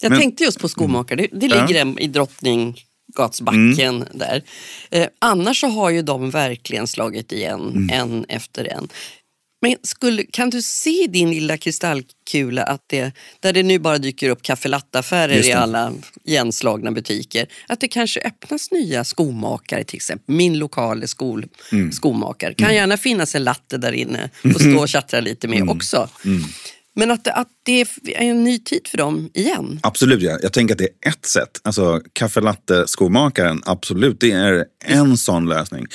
Jag Men- tänkte just på skomakare. Det, det ligger en i Drottninggatsbacken där. Eh, annars så har ju de verkligen slagit igen en efter en. Men skulle, kan du se din lilla kristallkula att det, där det nu bara dyker upp kaffelattaffärer i alla igenslagna butiker, att det kanske öppnas nya skomakare till exempel. Min lokala skol, skomakare. kan gärna finnas en latte där inne och stå och tjattra lite med också. Men att, att det är en ny tid för dem igen. Absolut, ja. jag tänker att det är ett sätt. Alltså kaffe latte skomakaren, absolut, det är en sån lösning.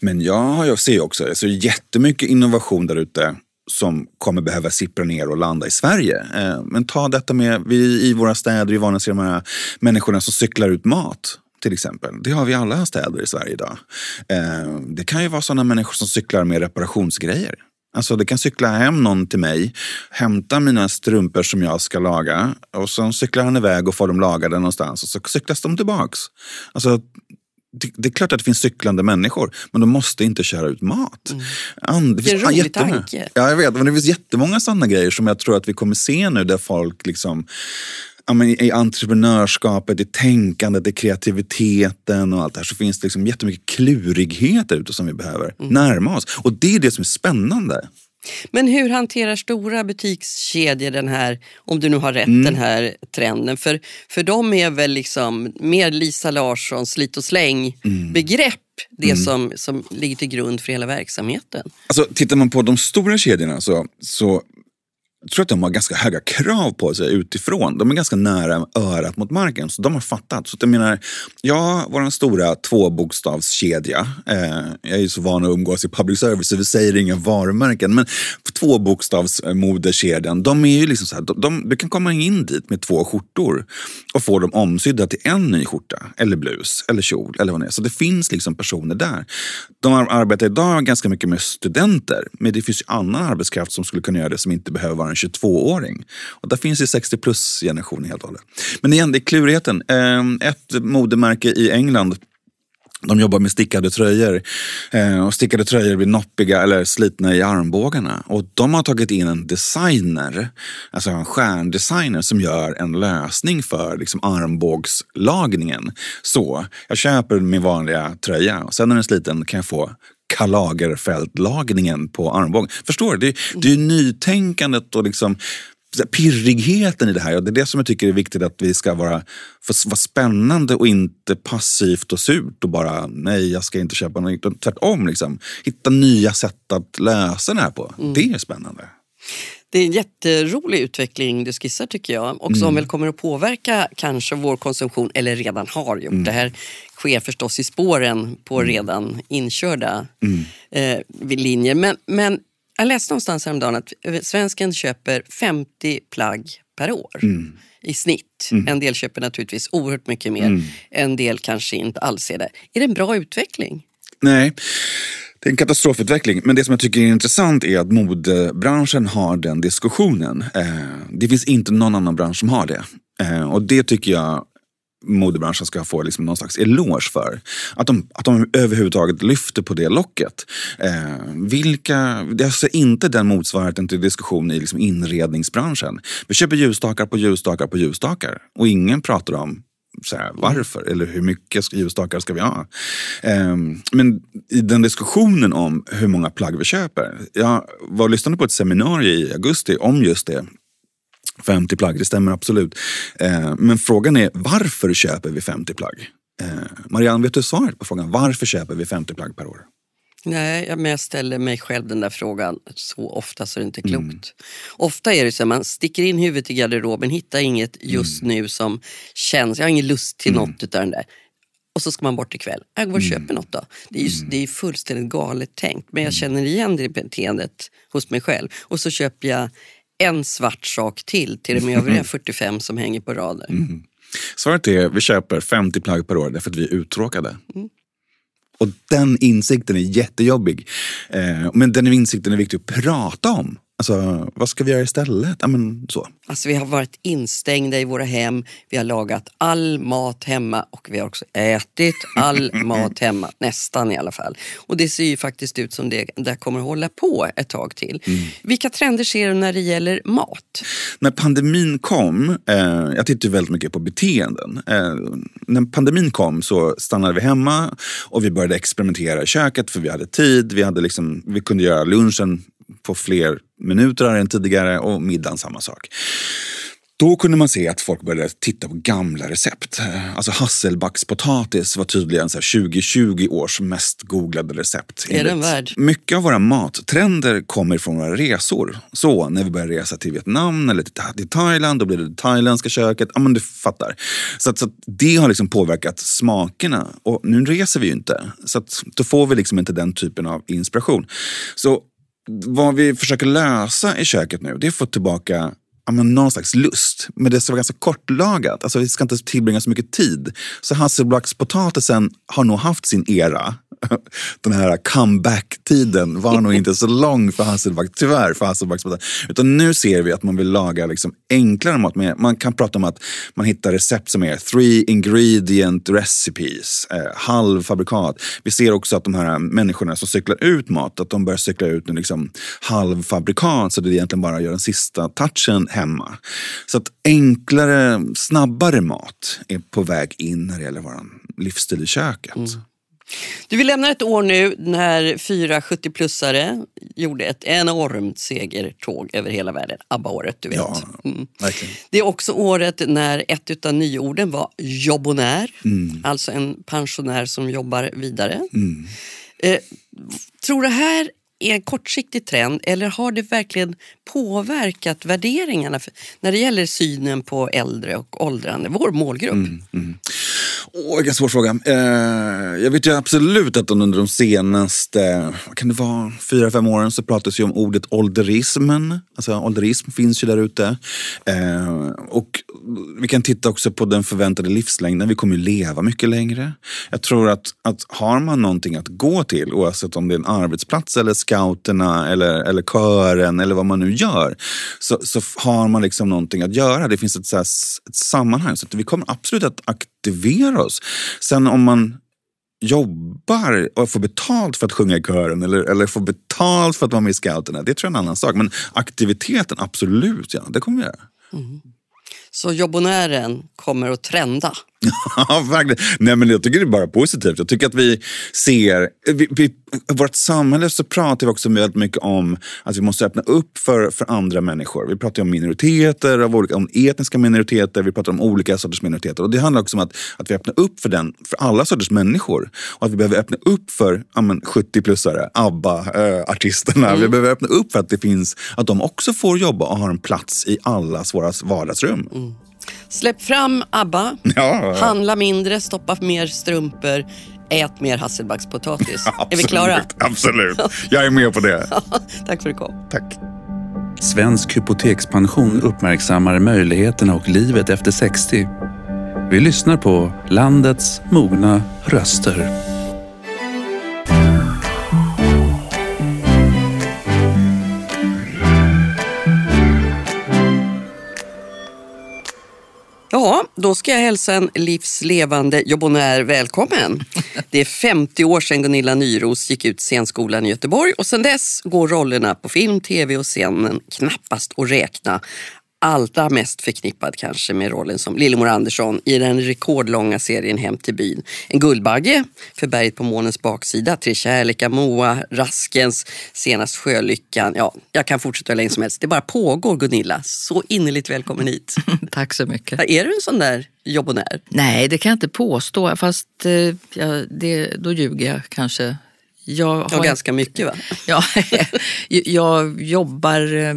Men jag, jag ser också också ser jättemycket innovation där ute som kommer behöva sippra ner och landa i Sverige. Eh, men ta detta med, vi i våra städer, är vana ser de här människorna som cyklar ut mat. Till exempel. Det har vi alla städer i Sverige idag. Eh, det kan ju vara sådana människor som cyklar med reparationsgrejer. Alltså det kan cykla hem någon till mig, hämta mina strumpor som jag ska laga och sen cyklar han iväg och får dem lagade någonstans och så cyklas de tillbaks. Alltså, det, det är klart att det finns cyklande människor, men de måste inte köra ut mat. And, det Vilken rolig tanke. Ja, jag vet. Men det finns jättemånga sådana grejer som jag tror att vi kommer se nu där folk liksom Ja, men I entreprenörskapet, i tänkandet, i kreativiteten och allt det här så finns det liksom jättemycket klurigheter ute som vi behöver närma oss. Och det är det som är spännande. Men hur hanterar stora butikskedjor den här, om du nu har rätt, Mm. den här trenden? För, för de är väl liksom mer Lisa Larssons slit och släng Mm. begrepp det som, som ligger till grund för hela verksamheten. Alltså, tittar man på de stora kedjorna så, så jag tror att de har ganska höga krav på sig utifrån. De är ganska nära örat mot marken, så de har fattat. Så att jag menar, ja, vår stora tvåbokstavskedja, eh, jag är ju så van att umgås i public service så vi säger inga varumärken, men tvåbokstavsmodekedjan, de är ju liksom så här, de, de, du kan komma in dit med två skjortor och få dem omsydda till en ny skjorta, eller blus, eller kjol, eller vad det är. Så det finns liksom personer där. De arbetar idag ganska mycket med studenter, men det finns ju annan arbetskraft som skulle kunna göra det som inte behöver vara en 22-åring. Och där finns ju 60 plus-generationen helt och hållet. Men igen, det är klurigheten. Eh, ett modemärke i England De jobbar med stickade tröjor. Eh, och stickade tröjor blir noppiga eller slitna i armbågarna. Och de har tagit in en designer, alltså en stjärndesigner som gör en lösning för liksom, armbågslagningen. Så, jag köper min vanliga tröja och sen när den är sliten kan jag få Karl Lagerfeld-lagningen på armbågen. Förstår du? Det, det är nytänkandet och liksom pirrigheten i det här. Och det är det som jag tycker är viktigt att vi ska vara, vara spännande och inte passivt och surt och bara nej, jag ska inte köpa något. Tvärtom, liksom. hitta nya sätt att lösa det här på. Mm. Det är spännande. Det är en jätterolig utveckling du skissar tycker jag och som mm. väl kommer att påverka kanske vår konsumtion eller redan har gjort. Mm. Det här sker förstås i spåren på mm. redan inkörda mm. eh, linjer. Men, men jag läste någonstans häromdagen att svensken köper 50 plagg per år. Mm. i snitt. Mm. En del köper naturligtvis oerhört mycket mer. Mm. En del kanske inte alls är det. Är det en bra utveckling? Nej, det är en katastrofutveckling. Men det som jag tycker är intressant är att modebranschen har den diskussionen. Eh, det finns inte någon annan bransch som har det. Eh, och det tycker jag modebranschen ska få liksom någon slags eloge för. Att de, att de överhuvudtaget lyfter på det locket. Eh, vilka, jag ser inte den motsvarigheten till diskussion i liksom inredningsbranschen. Vi köper ljusstakar på ljusstakar på ljusstakar och ingen pratar om så här, varför eller hur mycket ljusstakar ska vi ha? Eh, men i den diskussionen om hur många plagg vi köper. Jag var och lyssnade på ett seminarium i augusti om just det 50 plagg, det stämmer absolut. Eh, men frågan är varför köper vi 50 plagg? Eh, Marianne, vet du svaret på frågan varför köper vi 50 plagg per år? Nej, men jag ställer mig själv den där frågan så ofta så det är inte klokt. Mm. Ofta är det så att man sticker in huvudet i garderoben, hittar inget just mm. nu som känns, jag har ingen lust till mm. något utav den där. Och så ska man bort ikväll. Jag går och mm. köper något då. Det är, ju, mm. det är fullständigt galet tänkt. Men jag mm. känner igen det beteendet hos mig själv. Och så köper jag en svart sak till till de övriga 45 som hänger på rader. Mm. Svaret är vi köper 50 plagg per år därför att vi är uttråkade. Mm. Och den insikten är jättejobbig. Eh, men den insikten är viktig att prata om. Alltså, vad ska vi göra istället? Ja, men, så. Alltså, vi har varit instängda i våra hem, vi har lagat all mat hemma och vi har också ätit all mat hemma, nästan i alla fall. Och det ser ju faktiskt ut som det, det kommer hålla på ett tag till. Mm. Vilka trender ser du när det gäller mat? När pandemin kom, eh, jag tittar väldigt mycket på beteenden. Eh, när pandemin kom så stannade vi hemma och vi började experimentera i köket för vi hade tid. Vi, hade liksom, vi kunde göra lunchen på fler minuter än tidigare och middagen samma sak. Då kunde man se att folk började titta på gamla recept. Alltså hasselbackspotatis var tydligen 2020 års mest googlade recept. Är den värd? Mycket av våra mattrender kommer från våra resor. Så när vi börjar resa till Vietnam eller till Thailand, då blir det det thailändska köket. Ja, men du fattar. Så, att, så att det har liksom påverkat smakerna. Och nu reser vi ju inte. Så att, då får vi liksom inte den typen av inspiration. Så vad vi försöker lösa i köket nu, det är att få tillbaka ja, men någon slags lust. Men det ska vara ganska kortlagat. Alltså, vi ska inte tillbringa så mycket tid. Så hasselbackspotatisen har nog haft sin era den här comeback-tiden var nog inte så lång för Hasselback, tyvärr för Hasselbacks Utan nu ser vi att man vill laga liksom enklare mat. Man kan prata om att man hittar recept som är three ingredient recipes, eh, halvfabrikat. Vi ser också att de här människorna som cyklar ut mat, att de börjar cykla ut en liksom halvfabrikat så det egentligen bara gör den sista touchen hemma. Så att enklare, snabbare mat är på väg in när det gäller vår livsstil i köket. Mm. Du, vi lämnar ett år nu när fyra 70-plussare gjorde ett enormt segertåg över hela världen. ABBA-året, du vet. Ja, mm. Det är också året när ett av nyorden var jobbonär. Mm. Alltså en pensionär som jobbar vidare. Mm. Eh, tror det här är en kortsiktig trend eller har det verkligen påverkat värderingarna när det gäller synen på äldre och åldrande, vår målgrupp? Mm, mm. Åh, vilken svår fråga. Eh, jag vet ju absolut att under de senaste, vad kan det vara, fyra, fem åren så pratas ju om ordet ålderismen. Alltså ålderism finns ju där ute. Eh, och vi kan titta också på den förväntade livslängden. Vi kommer ju leva mycket längre. Jag tror att, att har man någonting att gå till, oavsett om det är en arbetsplats eller scouterna eller, eller kören eller vad man nu gör, så, så har man liksom någonting att göra. Det finns ett, så här, ett sammanhang. Så vi kommer absolut att aktivera oss. Sen om man jobbar och får betalt för att sjunga i kören eller, eller får betalt för att vara med i scouterna, det tror jag är en annan sak. Men aktiviteten, absolut, ja, det kommer vi göra. Mm. Så jobbonären kommer att trenda. Ja, verkligen. Nej, men jag tycker det är bara positivt. Jag tycker att vi ser... Vi, vi, vårt samhälle så pratar vi också väldigt mycket om att vi måste öppna upp för, för andra människor. Vi pratar om minoriteter, av olika, om etniska minoriteter, vi pratar om olika sorters minoriteter. Och Det handlar också om att, att vi öppnar upp för, den, för alla sorters människor. Och att vi behöver öppna upp för ja, 70-plussare, ABBA-artisterna. Vi behöver öppna upp för att det finns, att de också får jobba och har en plats i allas våra vardagsrum. Släpp fram ABBA, Ja. handla mindre, stoppa mer strumpor, ät mer hasselbackspotatis. Är vi klara? Absolut. Jag är med på det. Tack för att du kom. Tack. Svensk hypotekspension uppmärksammar möjligheterna och livet efter 60. Vi lyssnar på landets mogna röster. Ja, då ska jag hälsa en livslevande jobbonär välkommen. Det är 50 år sedan Gunilla Nyros gick ut scenskolan i Göteborg och sedan dess går rollerna på film, tv och scenen knappast att räkna. Allra mest förknippad kanske med rollen som Lillemor Andersson i den rekordlånga serien Hem till byn. En Guldbagge för Berget på månens baksida, Tre kärlekar, Moa, Raskens, senast Sjölyckan. Ja, jag kan fortsätta hur länge som helst. Det bara pågår Gunilla. Så innerligt välkommen hit. Tack så mycket. Är du en sån där jobbonär? Nej, det kan jag inte påstå. Fast eh, ja, det, då ljuger jag kanske. Jag har Ja, ganska mycket va? Ja, jag jobbar eh,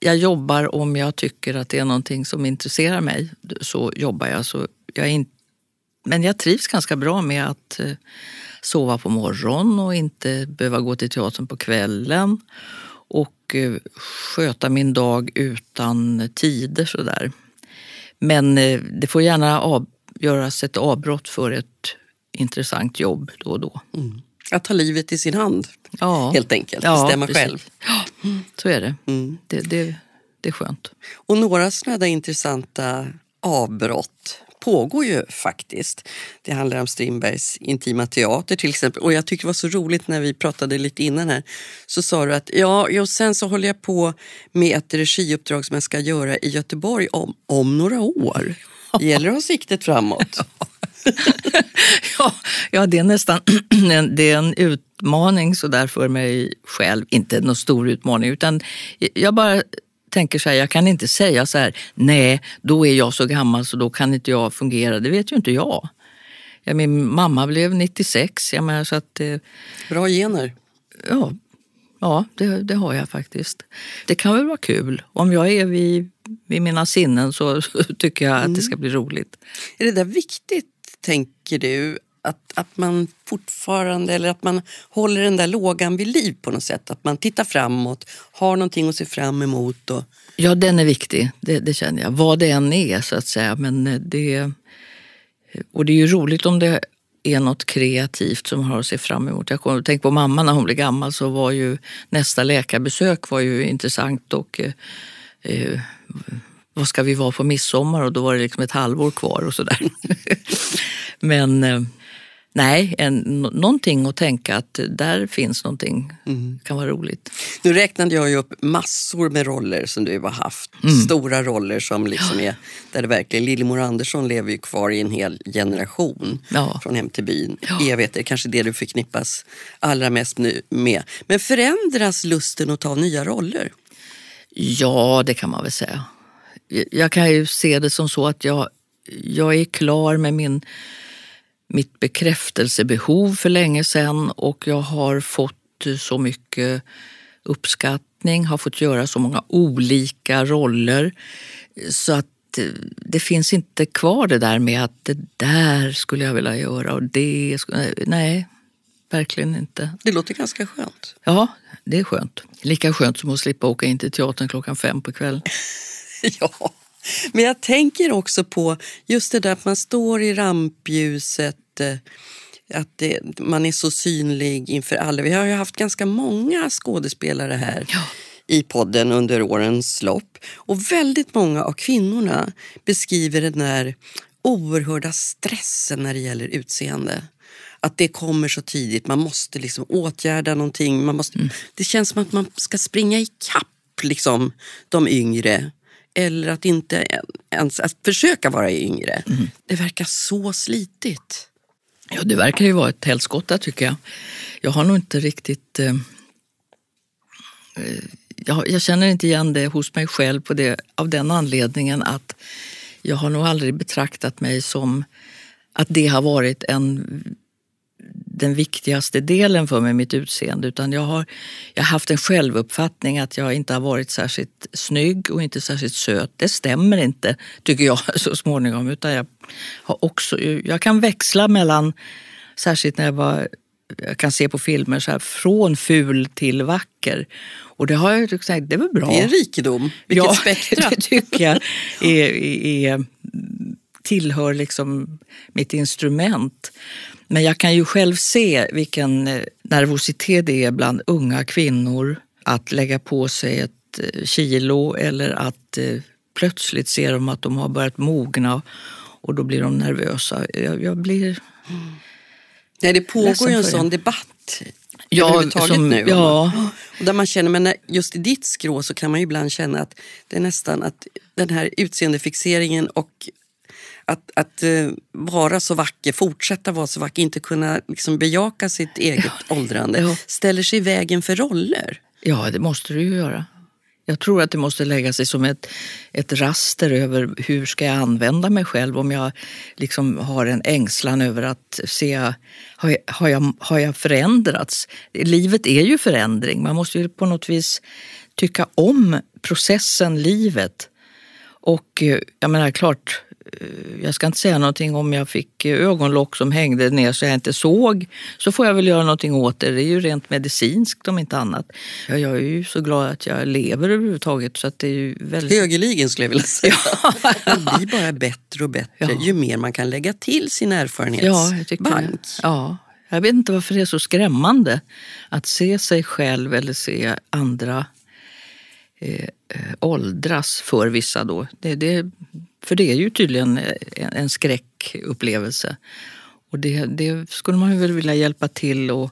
jag jobbar om jag tycker att det är någonting som intresserar mig. Så jobbar jag. Så jag är in... Men jag trivs ganska bra med att eh, sova på morgonen och inte behöva gå till teatern på kvällen. Och eh, sköta min dag utan tider sådär. Men eh, det får gärna av, göras ett avbrott för ett intressant jobb då och då. Mm. Att ta livet i sin hand Ja. helt enkelt. Ja, Bestämma precis. själv. Så är det. Mm. Det, det. Det är skönt. Och några sådana där intressanta avbrott pågår ju faktiskt. Det handlar om Strindbergs intima teater till exempel. Och jag tyckte det var så roligt när vi pratade lite innan här. Så sa du att ja, och sen så håller jag på med ett regiuppdrag som jag ska göra i Göteborg om, om några år. Gäller att ha siktet framåt. Ja, ja, det är nästan det är en utmaning så där för mig själv. Inte någon stor utmaning, utan jag bara tänker så här, jag kan inte säga så här, nej, då är jag så gammal så då kan inte jag fungera. Det vet ju inte jag. Ja, min mamma blev 96, jag menar, så att eh, Bra gener. ja, ja det, det har jag faktiskt. Det kan väl vara kul. Om jag är vid, vid mina sinnen så, så tycker jag att det ska bli roligt. Är det där viktigt, tänker du? Att, att man fortfarande, eller att man håller den där lågan vid liv på något sätt? Att man tittar framåt, har någonting att se fram emot? Och, Ja, den är viktig. Det, det känner jag. Vad det än är så att säga. Men eh, det, och det är ju roligt om det är något kreativt som man har att se fram emot. Jag kommer tänk på mamma när hon blev gammal så var ju nästa läkarbesök var ju intressant och eh, eh vad ska vi vara på midsommar? Och då var det liksom ett halvår kvar och sådär. Men eh, nej, en, nå- någonting att tänka att där finns någonting. kan vara roligt. Nu räknade jag ju upp massor med roller som du har haft. Stora roller som liksom är, där det verkligen, Lillemor Andersson lever ju kvar i en hel generation. Ja. Från Hem till byn. Evigheter, kanske det du förknippas allra mest nu med. Men förändras lusten att ta nya roller? Ja, det kan man väl säga. Jag kan ju se det som så att jag, jag är klar med min, mitt bekräftelsebehov för länge sedan och jag har fått så mycket uppskattning, har fått göra så många olika roller så att eh, det finns inte kvar det där med att det där skulle jag vilja göra och det skulle... Nej, verkligen inte. Det låter ganska skönt. Ja, det är skönt. Lika skönt som att slippa åka in till teatern klockan fem på kvällen. Ja, men jag tänker också på just det där att man står i rampljuset, eh, att det, man är så synlig inför alla. Vi har ju haft ganska många skådespelare här i podden under årens lopp och väldigt många av kvinnorna beskriver den där oerhörda stressen när det gäller utseende. Att det kommer så tidigt, man måste liksom åtgärda någonting. Man måste, Mm. Det känns som att man ska springa i kapp liksom, de yngre. Eller att inte ens att försöka vara yngre. Mm. Det verkar så slitigt. Ja, det verkar ju vara ett helskotta tycker jag. Jag har nog inte riktigt... Eh, eh, jag, jag känner inte igen det hos mig själv på det, av den anledningen att jag har nog aldrig betraktat mig som att det har varit en, den viktigaste delen för mig, mitt utseende. Utan jag har, jag har haft en självuppfattning att jag inte har varit särskilt snygg och inte särskilt söt. Det stämmer inte, tycker jag, så småningom. Utan jag, har också, jag kan växla mellan, särskilt när jag var jag kan se på filmer så här, från ful till vacker. Och det har jag sagt, det är väl bra. Det är en rikedom. Vilket ja, spektra. det tycker jag är, är, tillhör liksom mitt instrument. Men jag kan ju själv se vilken eh, nervositet det är bland unga kvinnor att lägga på sig ett eh, kilo eller att eh, plötsligt ser de att de har börjat mogna och då blir de nervösa. Jag, jag blir... Nej, det pågår ju en sån debatt Ja, som- nu. ja. Och där man känner, men just i ditt skrå så kan man ju ibland känna att det är nästan att den här utseendefixeringen och att, att eh, vara så vacker, fortsätta vara så vacker, inte kunna liksom bejaka sitt eget åldrande, Ja. ställer sig i vägen för roller. Ja, det måste du ju göra. Jag tror att det måste lägga sig som ett, ett raster över hur ska jag använda mig själv om jag liksom har en ängslan över att se, har jag, har, jag, har jag förändrats? Livet är ju förändring. Man måste ju på något vis tycka om processen, livet. Och eh, jag menar klart, jag ska inte säga någonting om jag fick eh, ögonlock som hängde ner så jag inte såg. Så får jag väl göra någonting åt det. Det är ju rent medicinskt om inte annat. Ja, Jag är ju så glad att jag lever överhuvudtaget så att det är ju väldigt... Högerligen skulle jag vilja säga. Man blir bara bättre och bättre Ja. ju mer man kan lägga till sin Ja, erfarenhetsbank. Ja. Jag vet inte varför det är så skrämmande att se sig själv eller se andra eh, eh, åldras för vissa då. Det, det, för det är ju tydligen eh, en, en skräckupplevelse. Och det, det skulle man väl vilja hjälpa till och,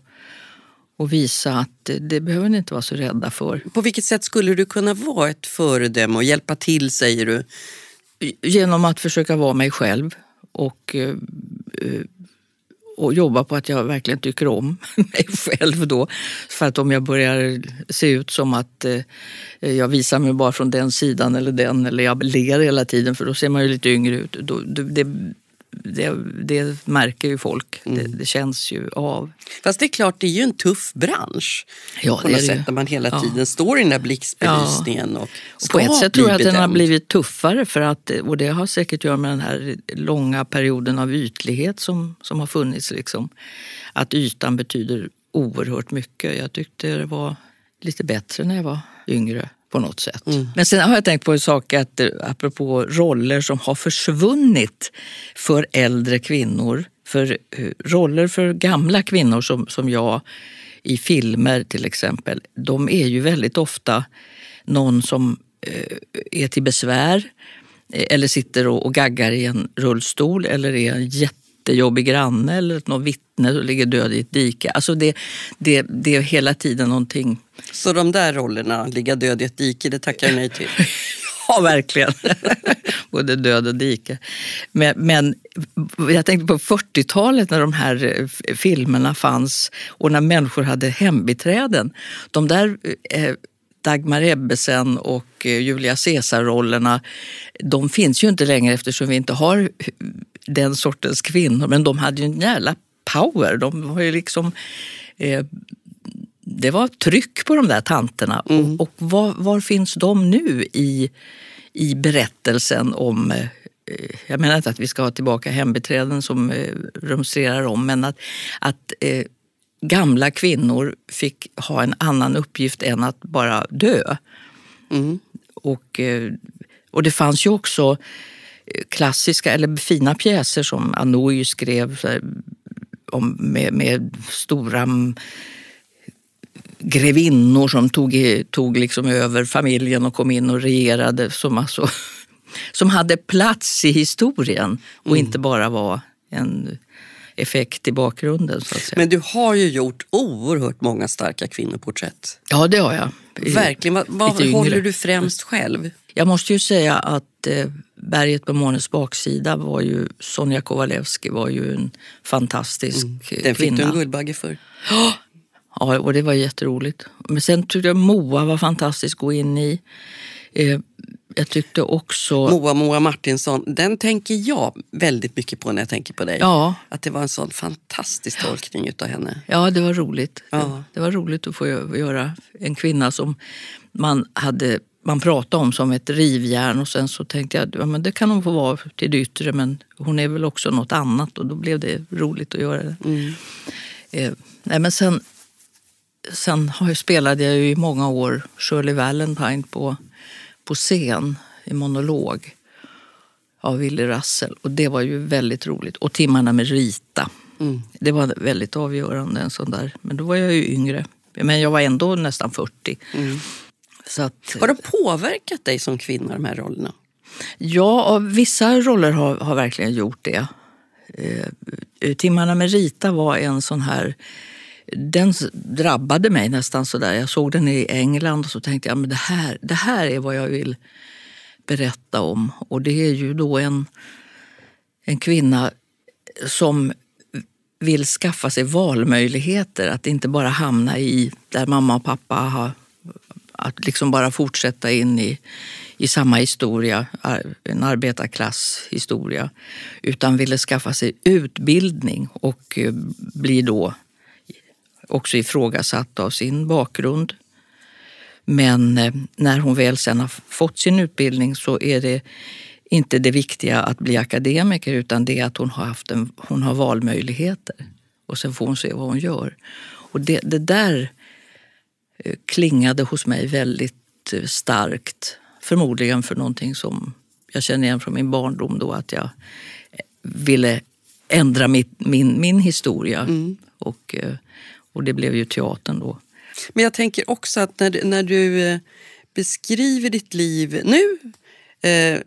och visa att det, det behöver ni inte vara så rädda för. På vilket sätt skulle du kunna vara ett föredöme och hjälpa till säger du? Genom att försöka vara mig själv och, eh, eh, och jobba på att jag verkligen tycker om mig själv då. För att om jag börjar se ut som att eh, jag visar mig bara från den sidan eller den eller jag ler hela tiden för då ser man ju lite yngre ut. Då, det, det, det, märker ju folk. Det, det känns ju av. Fast det är klart, det är ju en tuff bransch. Ja, på något sätt när man hela Ja. tiden står i den där blixtbelysningen. Och Och ska på ett sätt tror jag att den har blivit tuffare för att, och det har säkert att göra med den här långa perioden av ytlighet som, som har funnits. Liksom. Att ytan betyder oerhört mycket. Jag tyckte det var lite bättre när jag var yngre på något sätt. Men sen har jag tänkt på en sak att, eh, apropå roller som har försvunnit för äldre kvinnor. För eh, roller för gamla kvinnor som, som jag i filmer till exempel, de är ju väldigt ofta någon som eh, är till besvär eller sitter och, och gaggar i en rullstol eller är en jättejobbig granne eller något vittne som ligger död i ett dike. Alltså det, det, det är hela tiden någonting Så de där rollerna, ligga död i ett dike, det tackar jag nej till. Ja, verkligen. Både död och dike. Men, men jag tänkte på 40-talet när de här eh, filmerna fanns och när människor hade hembiträden. De där eh, Dagmar Ebbesen och eh, Julia Caesar-rollerna, de finns ju inte längre eftersom vi inte har den sortens kvinnor. Men de hade ju en jävla power. De var ju liksom... Eh, det var tryck på de där tanterna. Och, och var, var finns de nu i, i berättelsen om... eh, Jag menar inte att vi ska ha tillbaka hembiträden som eh, rumstrerar om, men att, att eh, gamla kvinnor fick ha en annan uppgift än att bara dö. Och, eh, och det fanns ju också eh, klassiska eller fina pjäser som Anouilh skrev om, med, med stora mm, grevinnor som tog, tog liksom över familjen och kom in och regerade. Som alltså som hade plats i historien och inte bara var en effekt i bakgrunden. Så att säga. Men du har ju gjort oerhört många starka kvinnoporträtt. ja, det har jag. Verkligen. Vad, vad håller du främst själv? Jag måste ju säga att eh, Berget på månens baksida var ju, Sonja Kowalewski var ju en fantastisk eh, Mm. Den fick kvinna. du en Guldbagge för. Ja, och det var jätteroligt. Men sen tyckte jag Moa var fantastisk att gå in i. Eh, jag tyckte också... Moa Moa Martinsson, den tänker jag väldigt mycket på när jag tänker på dig. Ja. Att det var en sån fantastisk tolkning utav henne. Ja, det var roligt. Ja. Det var roligt att få gö- göra en kvinna som man hade man pratade om som ett rivjärn och sen så tänkte jag ja, men det kan hon få vara till det yttre men hon är väl också något annat och då blev det roligt att göra det. Eh, nej, men sen sen har jag, spelade jag ju i många år Shirley Valentine på, på scen i monolog av Willy Russell. Och det var ju väldigt roligt. Och Timmarna med Rita. Det var väldigt avgörande. En sån där. Men då var jag ju yngre. Men jag var ändå nästan 40. Så att, Har de påverkat dig som kvinna, de här rollerna? Ja, vissa roller har, har verkligen gjort det. Eh, Timmarna med Rita var en sån här... Den drabbade mig nästan sådär. Jag såg den i England och så tänkte jag men det här, det här är vad jag vill berätta om. Och det är ju då en, en kvinna som vill skaffa sig valmöjligheter. Att inte bara hamna i där mamma och pappa har... Att liksom bara fortsätta in i, i samma historia, en arbetarklasshistoria. Utan ville skaffa sig utbildning och eh, bli då också ifrågasatt av sin bakgrund. Men eh, när hon väl sen har fått sin utbildning så är det inte det viktiga att bli akademiker utan det är att hon har, haft en, hon har valmöjligheter. Och sen får hon se vad hon gör. Och det, det där eh, klingade hos mig väldigt eh, starkt. Förmodligen för någonting som jag känner igen från min barndom då att jag ville ändra mitt, min, min historia. Och, eh, och det blev ju teatern då. Men jag tänker också att när, du- när du eh, beskriver ditt liv nu, eh,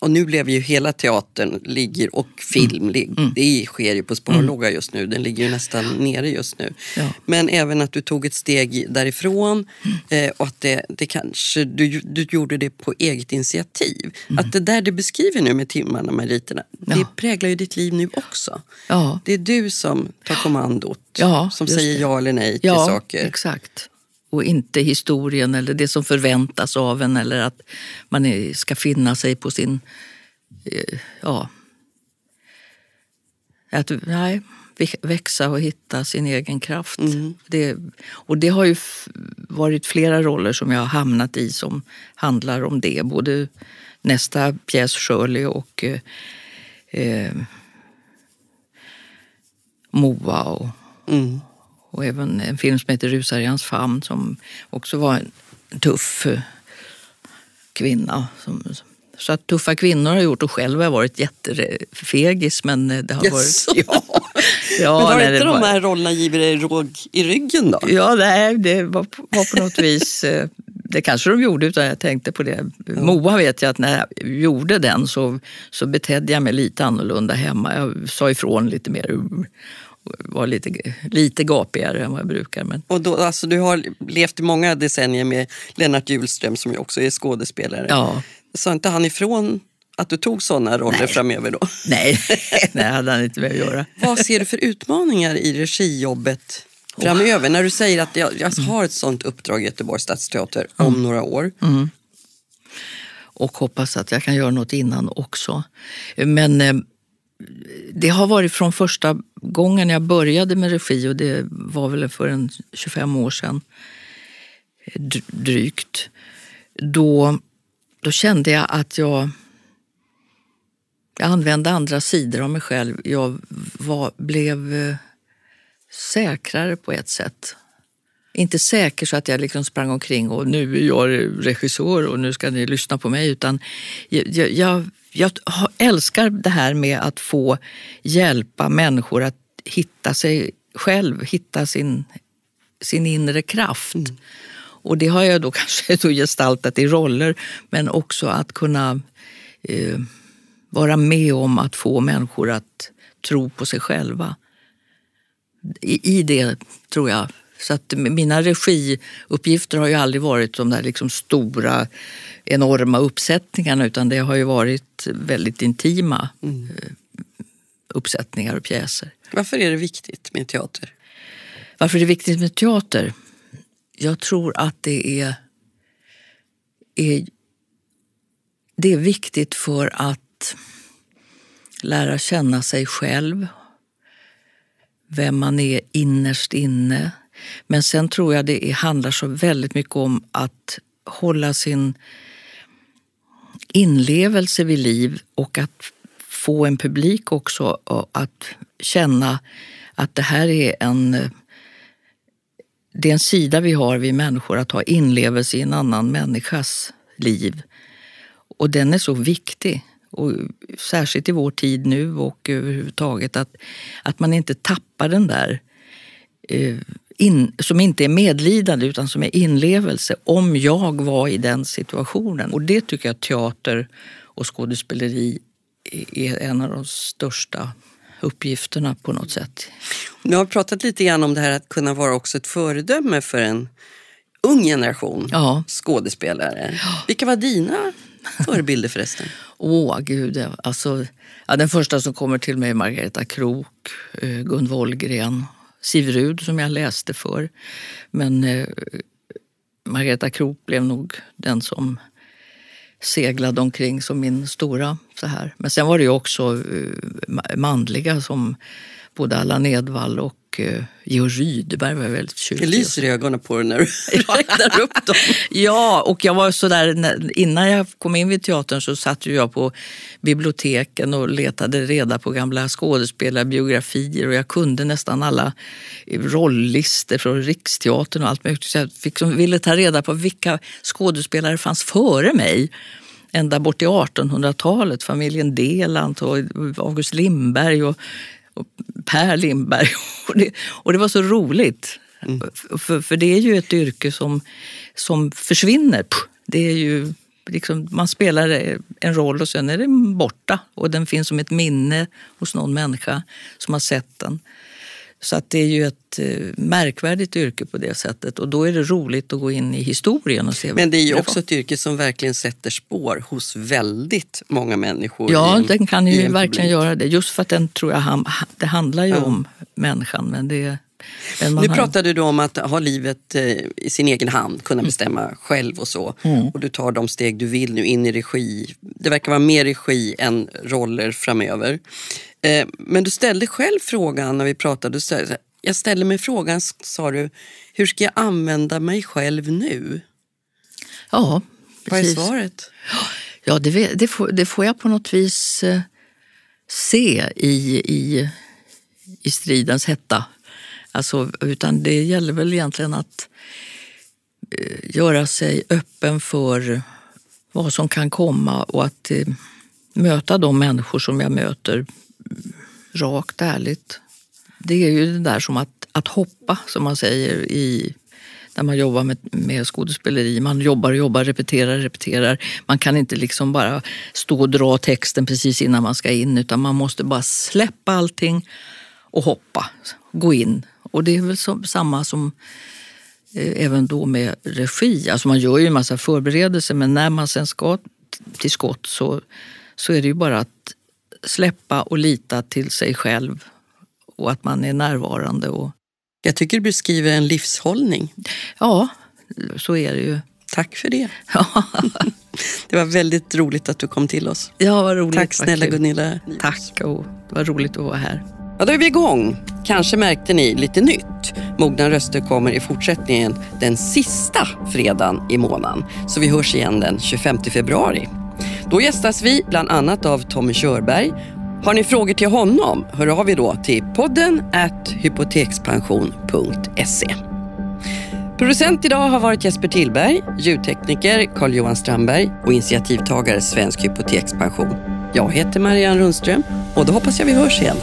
och nu blev ju hela teatern ligger och film, lig- det sker ju på sparlåga just nu, den ligger ju nästan nere just nu. Ja. Men även att du tog ett steg därifrån eh, och att det, det kanske, du, du gjorde det på eget initiativ. Att det där du beskriver nu med timmarna, meriterna, det Ja. präglar ju ditt liv nu också. Ja, Det är du som tar kommandot, som säger det. ja eller nej till saker. exakt. Och inte historien eller det som förväntas av en eller att man är, ska finna sig på sin... eh, Ja. Att, nej, växa och hitta sin egen kraft. Det, och det har ju varit flera roller som jag har hamnat i som handlar om det. Både nästa pjäs Shirley och eh, eh, Moa och Mm. Och även en film som heter Rusar i hans famn som också var en tuff eh, kvinna. Som, så att tuffa kvinnor har gjort och själv har jag varit jättefegis men eh, det har Jaså? varit... Ja, ja, Men har nej, inte de var- här rollerna givit dig råg i ryggen då? Ja, nej, det var, på- var på något vis... eh, Det kanske de gjorde utan jag tänkte på det. Moa vet jag att när jag gjorde den så, så betedde jag mig lite annorlunda hemma. Jag sa ifrån lite mer. Var lite, lite gapigare än vad jag brukar. Men, Och då, alltså, du har levt i många decennier med Lennart Hjulström som ju också är skådespelare. ja, Sa inte han ifrån att du tog sådana roller framöver då? nej, nej, hade han inte att göra. Vad ser du för utmaningar i regijobbet framöver? När du säger att jag, jag har ett sånt uppdrag i Göteborgs stadsteater om några år. och hoppas att jag kan göra något innan också. Men eh, det har varit från första gången jag började med regi och det var väl för en 25 år sedan eh, drygt. Då, då kände jag att jag, jag använde andra sidor av mig själv. Jag var, blev eh, säkrare på ett sätt. Inte säker så att jag liksom sprang omkring och nu är jag regissör och nu ska ni lyssna på mig. Utan jag, jag, jag, jag älskar det här med att få hjälpa människor att hitta sig själv, hitta sin, sin inre kraft. Och det har jag då kanske då gestaltat i roller, men också att kunna eh, vara med om att få människor att tro på sig själva. I, i det tror jag. Så att mina regiuppgifter har ju aldrig varit de där liksom stora enorma uppsättningarna utan det har ju varit väldigt intima mm. uppsättningar och pjäser. Varför är det viktigt med teater? Varför är det viktigt med teater? Jag tror att det är, är, det är viktigt för att lära känna sig själv, vem man är innerst inne. Men sen tror jag det handlar så väldigt mycket om att hålla sin inlevelse vid liv och att få en publik också att känna att det här är en det är en sida vi har, vi människor, att ha inlevelse i en annan människas liv. Och den är så viktig. Och särskilt i vår tid nu och överhuvudtaget att, att man inte tappar den där eh, in, som inte är medlidande utan som är inlevelse. Om jag var i den situationen. Och det tycker jag teater och skådespeleri är en av de största uppgifterna på något sätt. Nu har pratat lite grann om det här att kunna vara också ett föredöme för en ung generation ja. skådespelare. Vilka var dina förebilder förresten? Åh, oh, gud. Alltså, ja, den första som kommer till mig är Margareta Krok, eh, Gun Wollgren, Siv Rud som jag läste för. Men eh, Margareta Krop blev nog den som seglade omkring som min stora. så här. Men sen var det ju också uh, manliga som både Allan Edwall och uh, Georg Rydberg var väldigt tjusiga. Det lyser i ögonen på dig när du räknar upp dem. ja, och jag var sådär, innan jag kom in vid teatern så satt jag på biblioteken och letade reda på gamla skådespelarbiografier och jag kunde nästan alla rolllistor från Riksteatern och allt möjligt. Så jag fick, ville ta reda på vilka skådespelare fanns före mig ända bort till 1800-talet. Familjen Deland och August Lindberg och och Per Lindberg. Och det, och det var så roligt. Mm. För, för det är ju ett yrke som, som försvinner. Det är ju liksom, man spelar en roll och sen är den borta. Och den finns som ett minne hos någon människa som har sett den. Så att det är ju ett eh, märkvärdigt yrke på det sättet och då är det roligt att gå in i historien och se Men det är ju också ett yrke som verkligen sätter spår hos väldigt många människor. Ja, en, den kan ju verkligen publik. göra det. Just för att den tror jag, det handlar ju ja. om människan. Men det, nu pratade du om att ha livet eh, i sin egen hand, kunna mm. bestämma mm. själv och så. Mm. Och du tar de steg du vill nu in i regi. Det verkar vara mer regi än roller framöver. Eh, men du ställde själv frågan när vi pratade. Jag ställer mig frågan, sa du, hur ska jag använda mig själv nu? Ja, precis. Vad är svaret? Ja, det, det, får, det får jag på något vis eh, se i, i, i stridens hetta. Alltså, utan det gäller väl egentligen att eh, göra sig öppen för vad som kan komma och att eh, möta de människor som jag möter mm, rakt ärligt. Det är ju det där som att, att hoppa, som man säger i när man jobbar med, med skådespeleri. Man jobbar och jobbar, repeterar, repeterar. Man kan inte liksom bara stå och dra texten precis innan man ska in utan man måste bara släppa allting och hoppa, gå in. Och det är väl så, samma som eh, även då med regi. Alltså man gör ju en massa förberedelser men när man sen ska till skott så, så är det ju bara att släppa och lita till sig själv och att man är närvarande. Och... Jag tycker du beskriver en livshållning. Ja, så är det ju. Tack för det. det var väldigt roligt att du kom till oss. Ja, vad roligt. Tack snälla Gunilla. Tack och det var roligt att vara här. Ja, då är vi igång. Kanske märkte ni lite nytt. Mogna röster kommer i fortsättningen den sista fredagen i månaden. Så vi hörs igen den 25 februari. Då gästas vi bland annat av Tommy Körberg. Har ni frågor till honom, hör av er då till podden at hypotekspension.se. Producent idag har varit Jesper Tillberg, ljudtekniker Carl-Johan Strandberg och initiativtagare Svensk Hypotekspension. Jag heter Marianne Rundström och då hoppas jag vi hörs igen.